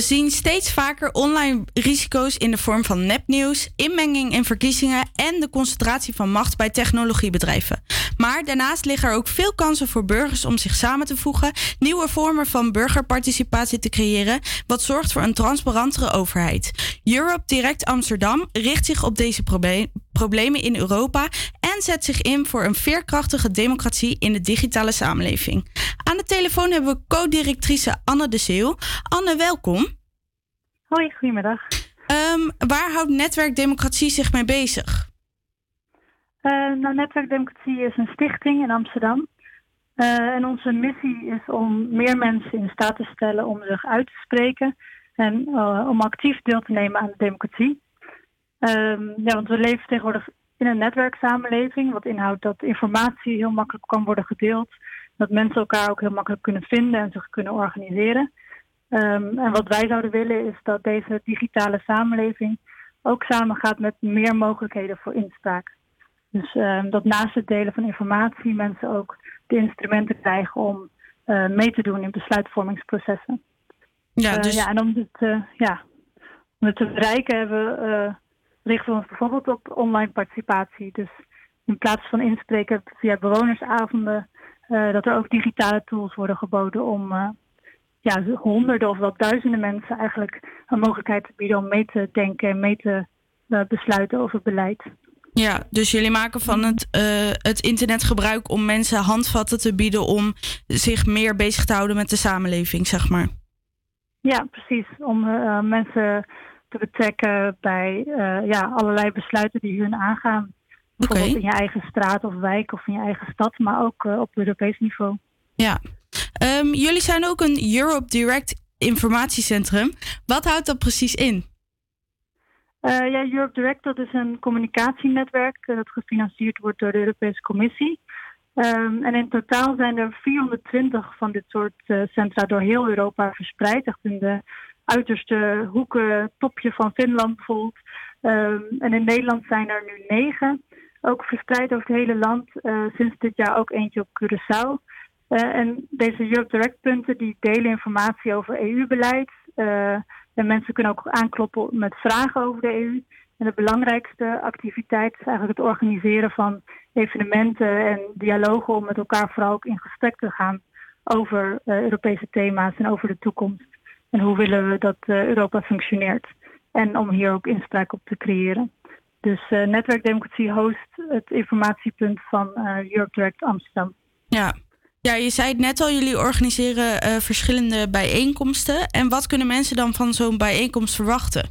We zien steeds vaker online risico's in de vorm van nepnieuws, inmenging in verkiezingen en de concentratie van macht bij technologiebedrijven. Maar daarnaast liggen er ook veel kansen voor burgers om zich samen te voegen, nieuwe vormen van burgerparticipatie te creëren, wat zorgt voor een transparantere overheid. Europe Direct Amsterdam richt zich op deze proble- problemen in Europa en zet zich in voor een veerkrachtige democratie in de digitale samenleving. Aan de telefoon hebben we co-directrice Anne de Zeeuw. Anne, welkom. Hoi, goedemiddag. Ehm, waar houdt Netwerk Democratie zich mee bezig? Eh, nou, Netwerk Democratie is een stichting in Amsterdam. Eh, en onze missie is om meer mensen in staat te stellen om zich uit te spreken en eh, om actief deel te nemen aan de democratie. Ehm, ja, want we leven tegenwoordig in een netwerksamenleving, wat inhoudt dat informatie heel makkelijk kan worden gedeeld, dat mensen elkaar ook heel makkelijk kunnen vinden en zich kunnen organiseren. Ehm, en wat wij zouden willen is dat deze digitale samenleving ook samengaat met meer mogelijkheden voor inspraak. Dus ehm, dat naast het delen van informatie mensen ook de instrumenten krijgen om eh, mee te doen in besluitvormingsprocessen. Ja, Eh, dus- ja, en om dit, eh, ja, om het te bereiken hebben, richten we ons bijvoorbeeld op online participatie. Dus in plaats van inspreken via bewonersavonden, dat er ook digitale tools worden geboden om ja, honderden of wel duizenden mensen eigenlijk een mogelijkheid te bieden om mee te denken en mee te besluiten over beleid. Ja, dus jullie maken van het, eh, het internet gebruik om mensen handvatten te bieden om zich meer bezig te houden met de samenleving, zeg maar. Ja, precies. Om eh, mensen te betrekken bij eh, ja, allerlei besluiten die hun aangaan. Bijvoorbeeld in je eigen straat of wijk of in je eigen stad, maar ook op Europees niveau. Ja. Ehm, jullie zijn ook een Europe Direct informatiecentrum. Wat houdt dat precies in? Eh, ja, Europe Direct dat is een communicatienetwerk eh, dat gefinancierd wordt door de Europese Commissie. Ehm, en in totaal zijn er 420 van dit soort eh, centra door heel Europa verspreid. Echt in de uiterste hoeken, topje van Finland bijvoorbeeld. Ehm, en in Nederland zijn er nu negen, ook verspreid over het hele land. Sinds dit jaar ook eentje op Curaçao. En deze Europe Direct punten die delen informatie over EU-beleid. En mensen kunnen ook aankloppen met vragen over de EU. En de belangrijkste activiteit is eigenlijk het organiseren van evenementen en dialogen om met elkaar vooral ook in gesprek te gaan over eh, Europese thema's en over de toekomst. En hoe willen we dat eh, Europa functioneert. En om hier ook inspraak op te creëren. Dus eh Netwerkdemocratie host het informatiepunt van Europe Direct Amsterdam. Ja. Ja, je zei het net al, jullie organiseren eh, verschillende bijeenkomsten. En wat kunnen mensen dan van zo'n bijeenkomst verwachten?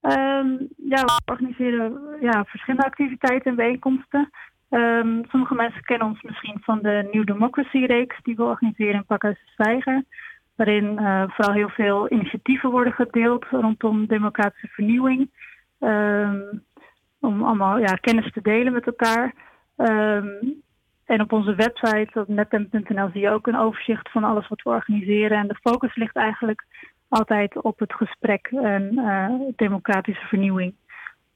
Ehm, ja, we organiseren ja, verschillende activiteiten en bijeenkomsten. Ehm, sommige mensen kennen ons misschien van de New Democracy-reeks die we organiseren in Pakhuis Zwijger. Waarin eh, vooral heel veel initiatieven worden gedeeld rondom democratische vernieuwing. Ehm, om allemaal ja, kennis te delen met elkaar. En op onze website, op netem.nl, zie je ook een overzicht van alles wat we organiseren. En de focus ligt eigenlijk altijd op het gesprek en eh, democratische vernieuwing.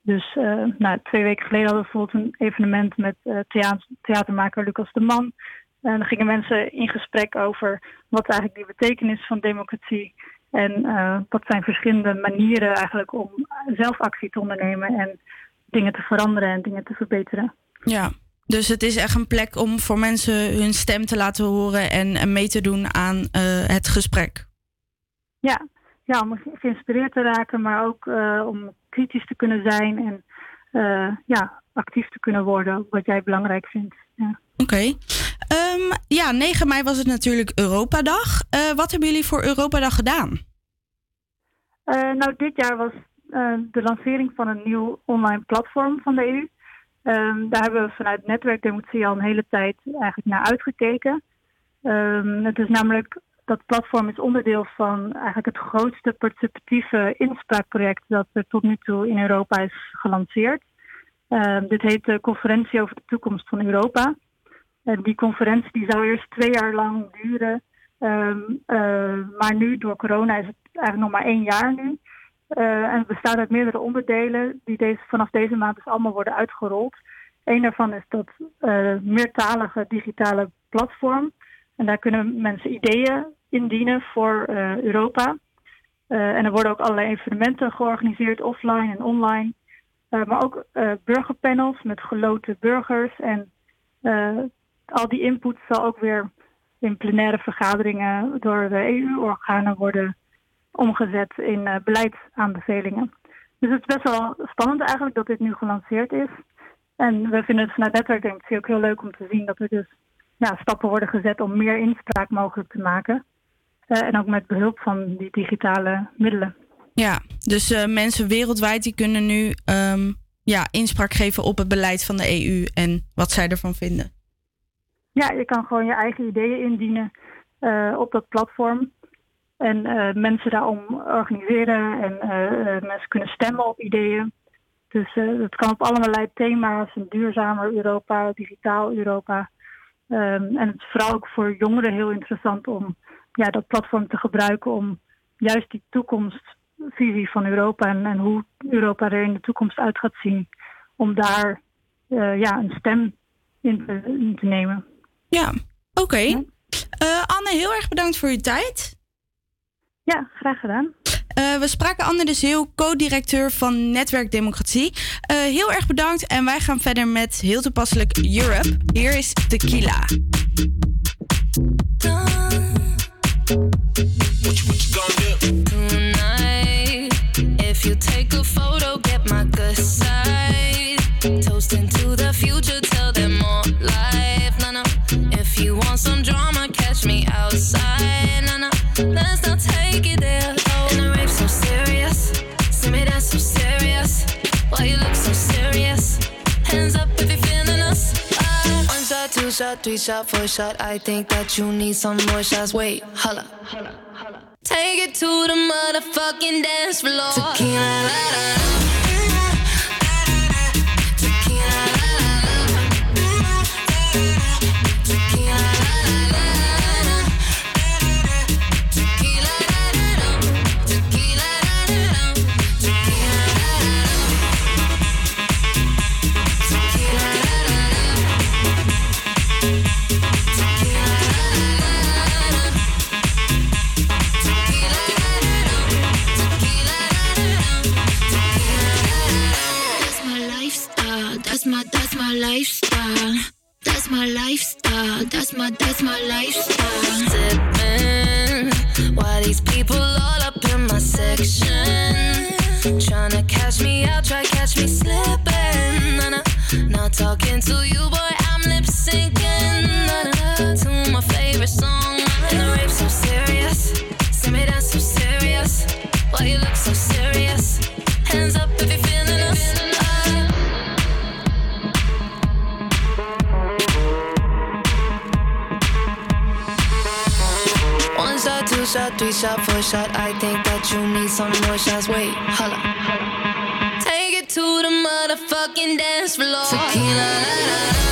Dus eh, nou, twee weken geleden hadden we bijvoorbeeld een evenement met eh, thea- theatermaker Lucas de Man. En dan gingen mensen in gesprek over wat eigenlijk die betekenis van democratie en wat zijn verschillende manieren eigenlijk om zelf actie te ondernemen en dingen te veranderen en dingen te verbeteren. Ja, dus het is echt een plek om voor mensen hun stem te laten horen en, en mee te doen aan eh, het gesprek. Ja, ja, om geïnspireerd te raken, maar ook eh, om kritisch te kunnen zijn en eh, ja, actief te kunnen worden, wat jij belangrijk vindt. Ja. Oké. Ehm, ja, 9 mei was het natuurlijk Europadag. Wat hebben jullie voor Europadag gedaan? Nou, dit jaar was de lancering van een nieuw online platform van de EU. Ehm, daar hebben we vanuit Netwerkdemocratie al een hele tijd eigenlijk naar uitgekeken. Ehm, het is namelijk, dat platform is onderdeel van eigenlijk het grootste participatieve inspraakproject dat er tot nu toe in Europa is gelanceerd. Ehm, dit heet de Conferentie over de Toekomst van Europa. En die conferentie die zou eerst twee jaar lang duren. Eh, maar nu, door corona, is het eigenlijk nog maar één jaar nu. Eh, en het bestaat uit meerdere onderdelen die deze, vanaf deze maand dus allemaal worden uitgerold. Eén daarvan is dat eh, meertalige digitale platform. En daar kunnen mensen ideeën indienen voor eh, Europa. En er worden ook allerlei evenementen georganiseerd, offline en online. Maar ook burgerpanels met geloten burgers. En al die input zal ook weer in plenaire vergaderingen door de EU-organen worden omgezet in eh, beleidsaanbevelingen. Dus het is best wel spannend eigenlijk dat dit nu gelanceerd is. En we vinden het vanuit netwerkdemocratie ook heel leuk om te zien dat er dus ja, stappen worden gezet om meer inspraak mogelijk te maken. Eh, en ook met behulp van die digitale middelen. Ja, dus eh, mensen wereldwijd die kunnen nu ehm, ja, inspraak geven op het beleid van de EU en wat zij ervan vinden. Ja, je kan gewoon je eigen ideeën indienen op dat platform. En eh, mensen daarom organiseren en eh, eh, mensen kunnen stemmen op ideeën. Dus het kan op allerlei thema's, een duurzamer Europa, digitaal Europa. Ehm, en het is vooral ook voor jongeren heel interessant om ja, dat platform te gebruiken om juist die toekomstvisie van Europa en, en hoe Europa er in de toekomst uit gaat zien, om daar ja, een stem in te, in te nemen. Ja, oké. Anne, heel erg bedankt voor uw tijd. Ja, graag gedaan. Eh, we spraken Anne de Zeeuw, co-directeur van Netwerk Democratie. Eh, heel erg bedankt en wij gaan verder met heel toepasselijk Europe. Hier is Tequila. Tonight, if you take a photo, get my good side. Toasting to the future, tell them more life. No, no. If you want some drama, catch me outside. Let's not take it there. Oh, and the rape so serious. See me that's so serious. Why you look so serious? Hands up if you're feeling us. Ah. One shot, two shot, three shot, four shot. I think that you need some more shots. Wait, holla. Take it to the motherfucking dance floor. Tequila, la, la, lifestyle. That's my lifestyle. That's my that's my lifestyle. Sipping while these people all up in my section. Tryna catch me out, try catch me slipping. Not talking to you, boy, I'm lip syncing. To my favorite song. And the so serious. See me serious. Why you look so shot, three shot, four shot. I think that you need some more shots. Wait, holla. Take it to the motherfucking dance floor. Tequila, la, la.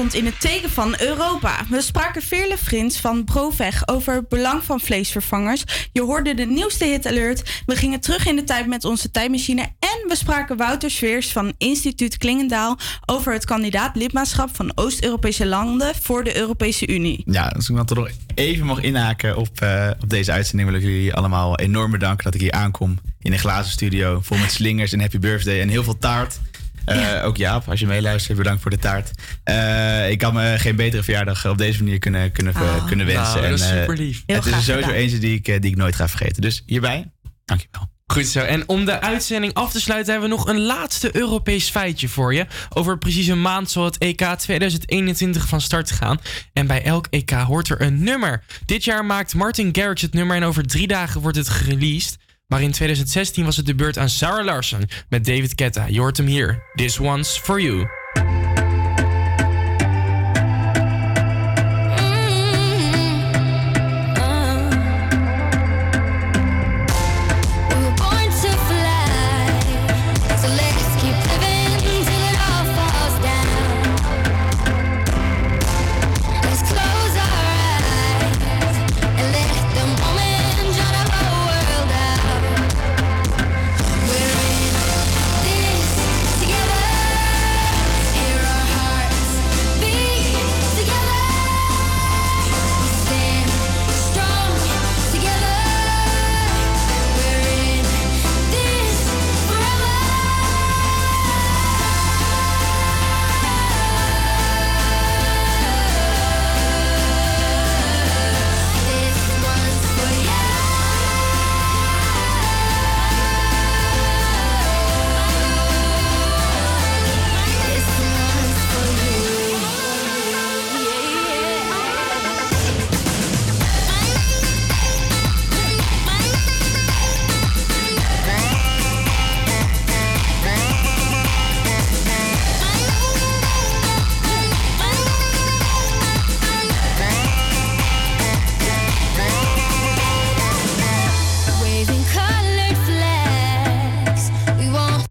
Stond in het teken van Europa. We spraken Veerle Frins van Proveg over het belang van vleesvervangers. Je hoorde de nieuwste hit alert. We gingen terug in de tijd met onze tijdmachine. En we spraken Wouter Sveers van Instituut Klingendaal over het kandidaat lidmaatschap van Oost-Europese landen voor de Europese Unie. Ja, als ik dan toch nog even mag inhaken op, eh, op deze uitzending, wil ik jullie allemaal enorm bedanken dat ik hier aankom in een glazen studio vol met slingers en happy birthday en heel veel taart. Eh, Ook Jaap, als je meeluistert, bedankt voor de taart. Eh, ik had me geen betere verjaardag op deze manier kunnen, kunnen, Ah, kunnen wensen. nou, dat is eh, superlief. Heel Het is er sowieso gedaan. eentje die ik, die ik nooit ga vergeten. Dus hierbij, dankjewel. Goed zo. En om de uitzending af te sluiten hebben we nog een laatste Europees feitje voor je. Over precies een maand zal het EK 2021 van start gaan. En bij elk EK hoort er een nummer. Dit jaar maakt Martin Garrix het nummer en over drie dagen wordt het gereleased. Maar in 2016 was het de beurt aan Sarah Larson met David Guetta. Je hoort hem hier. This one's for you.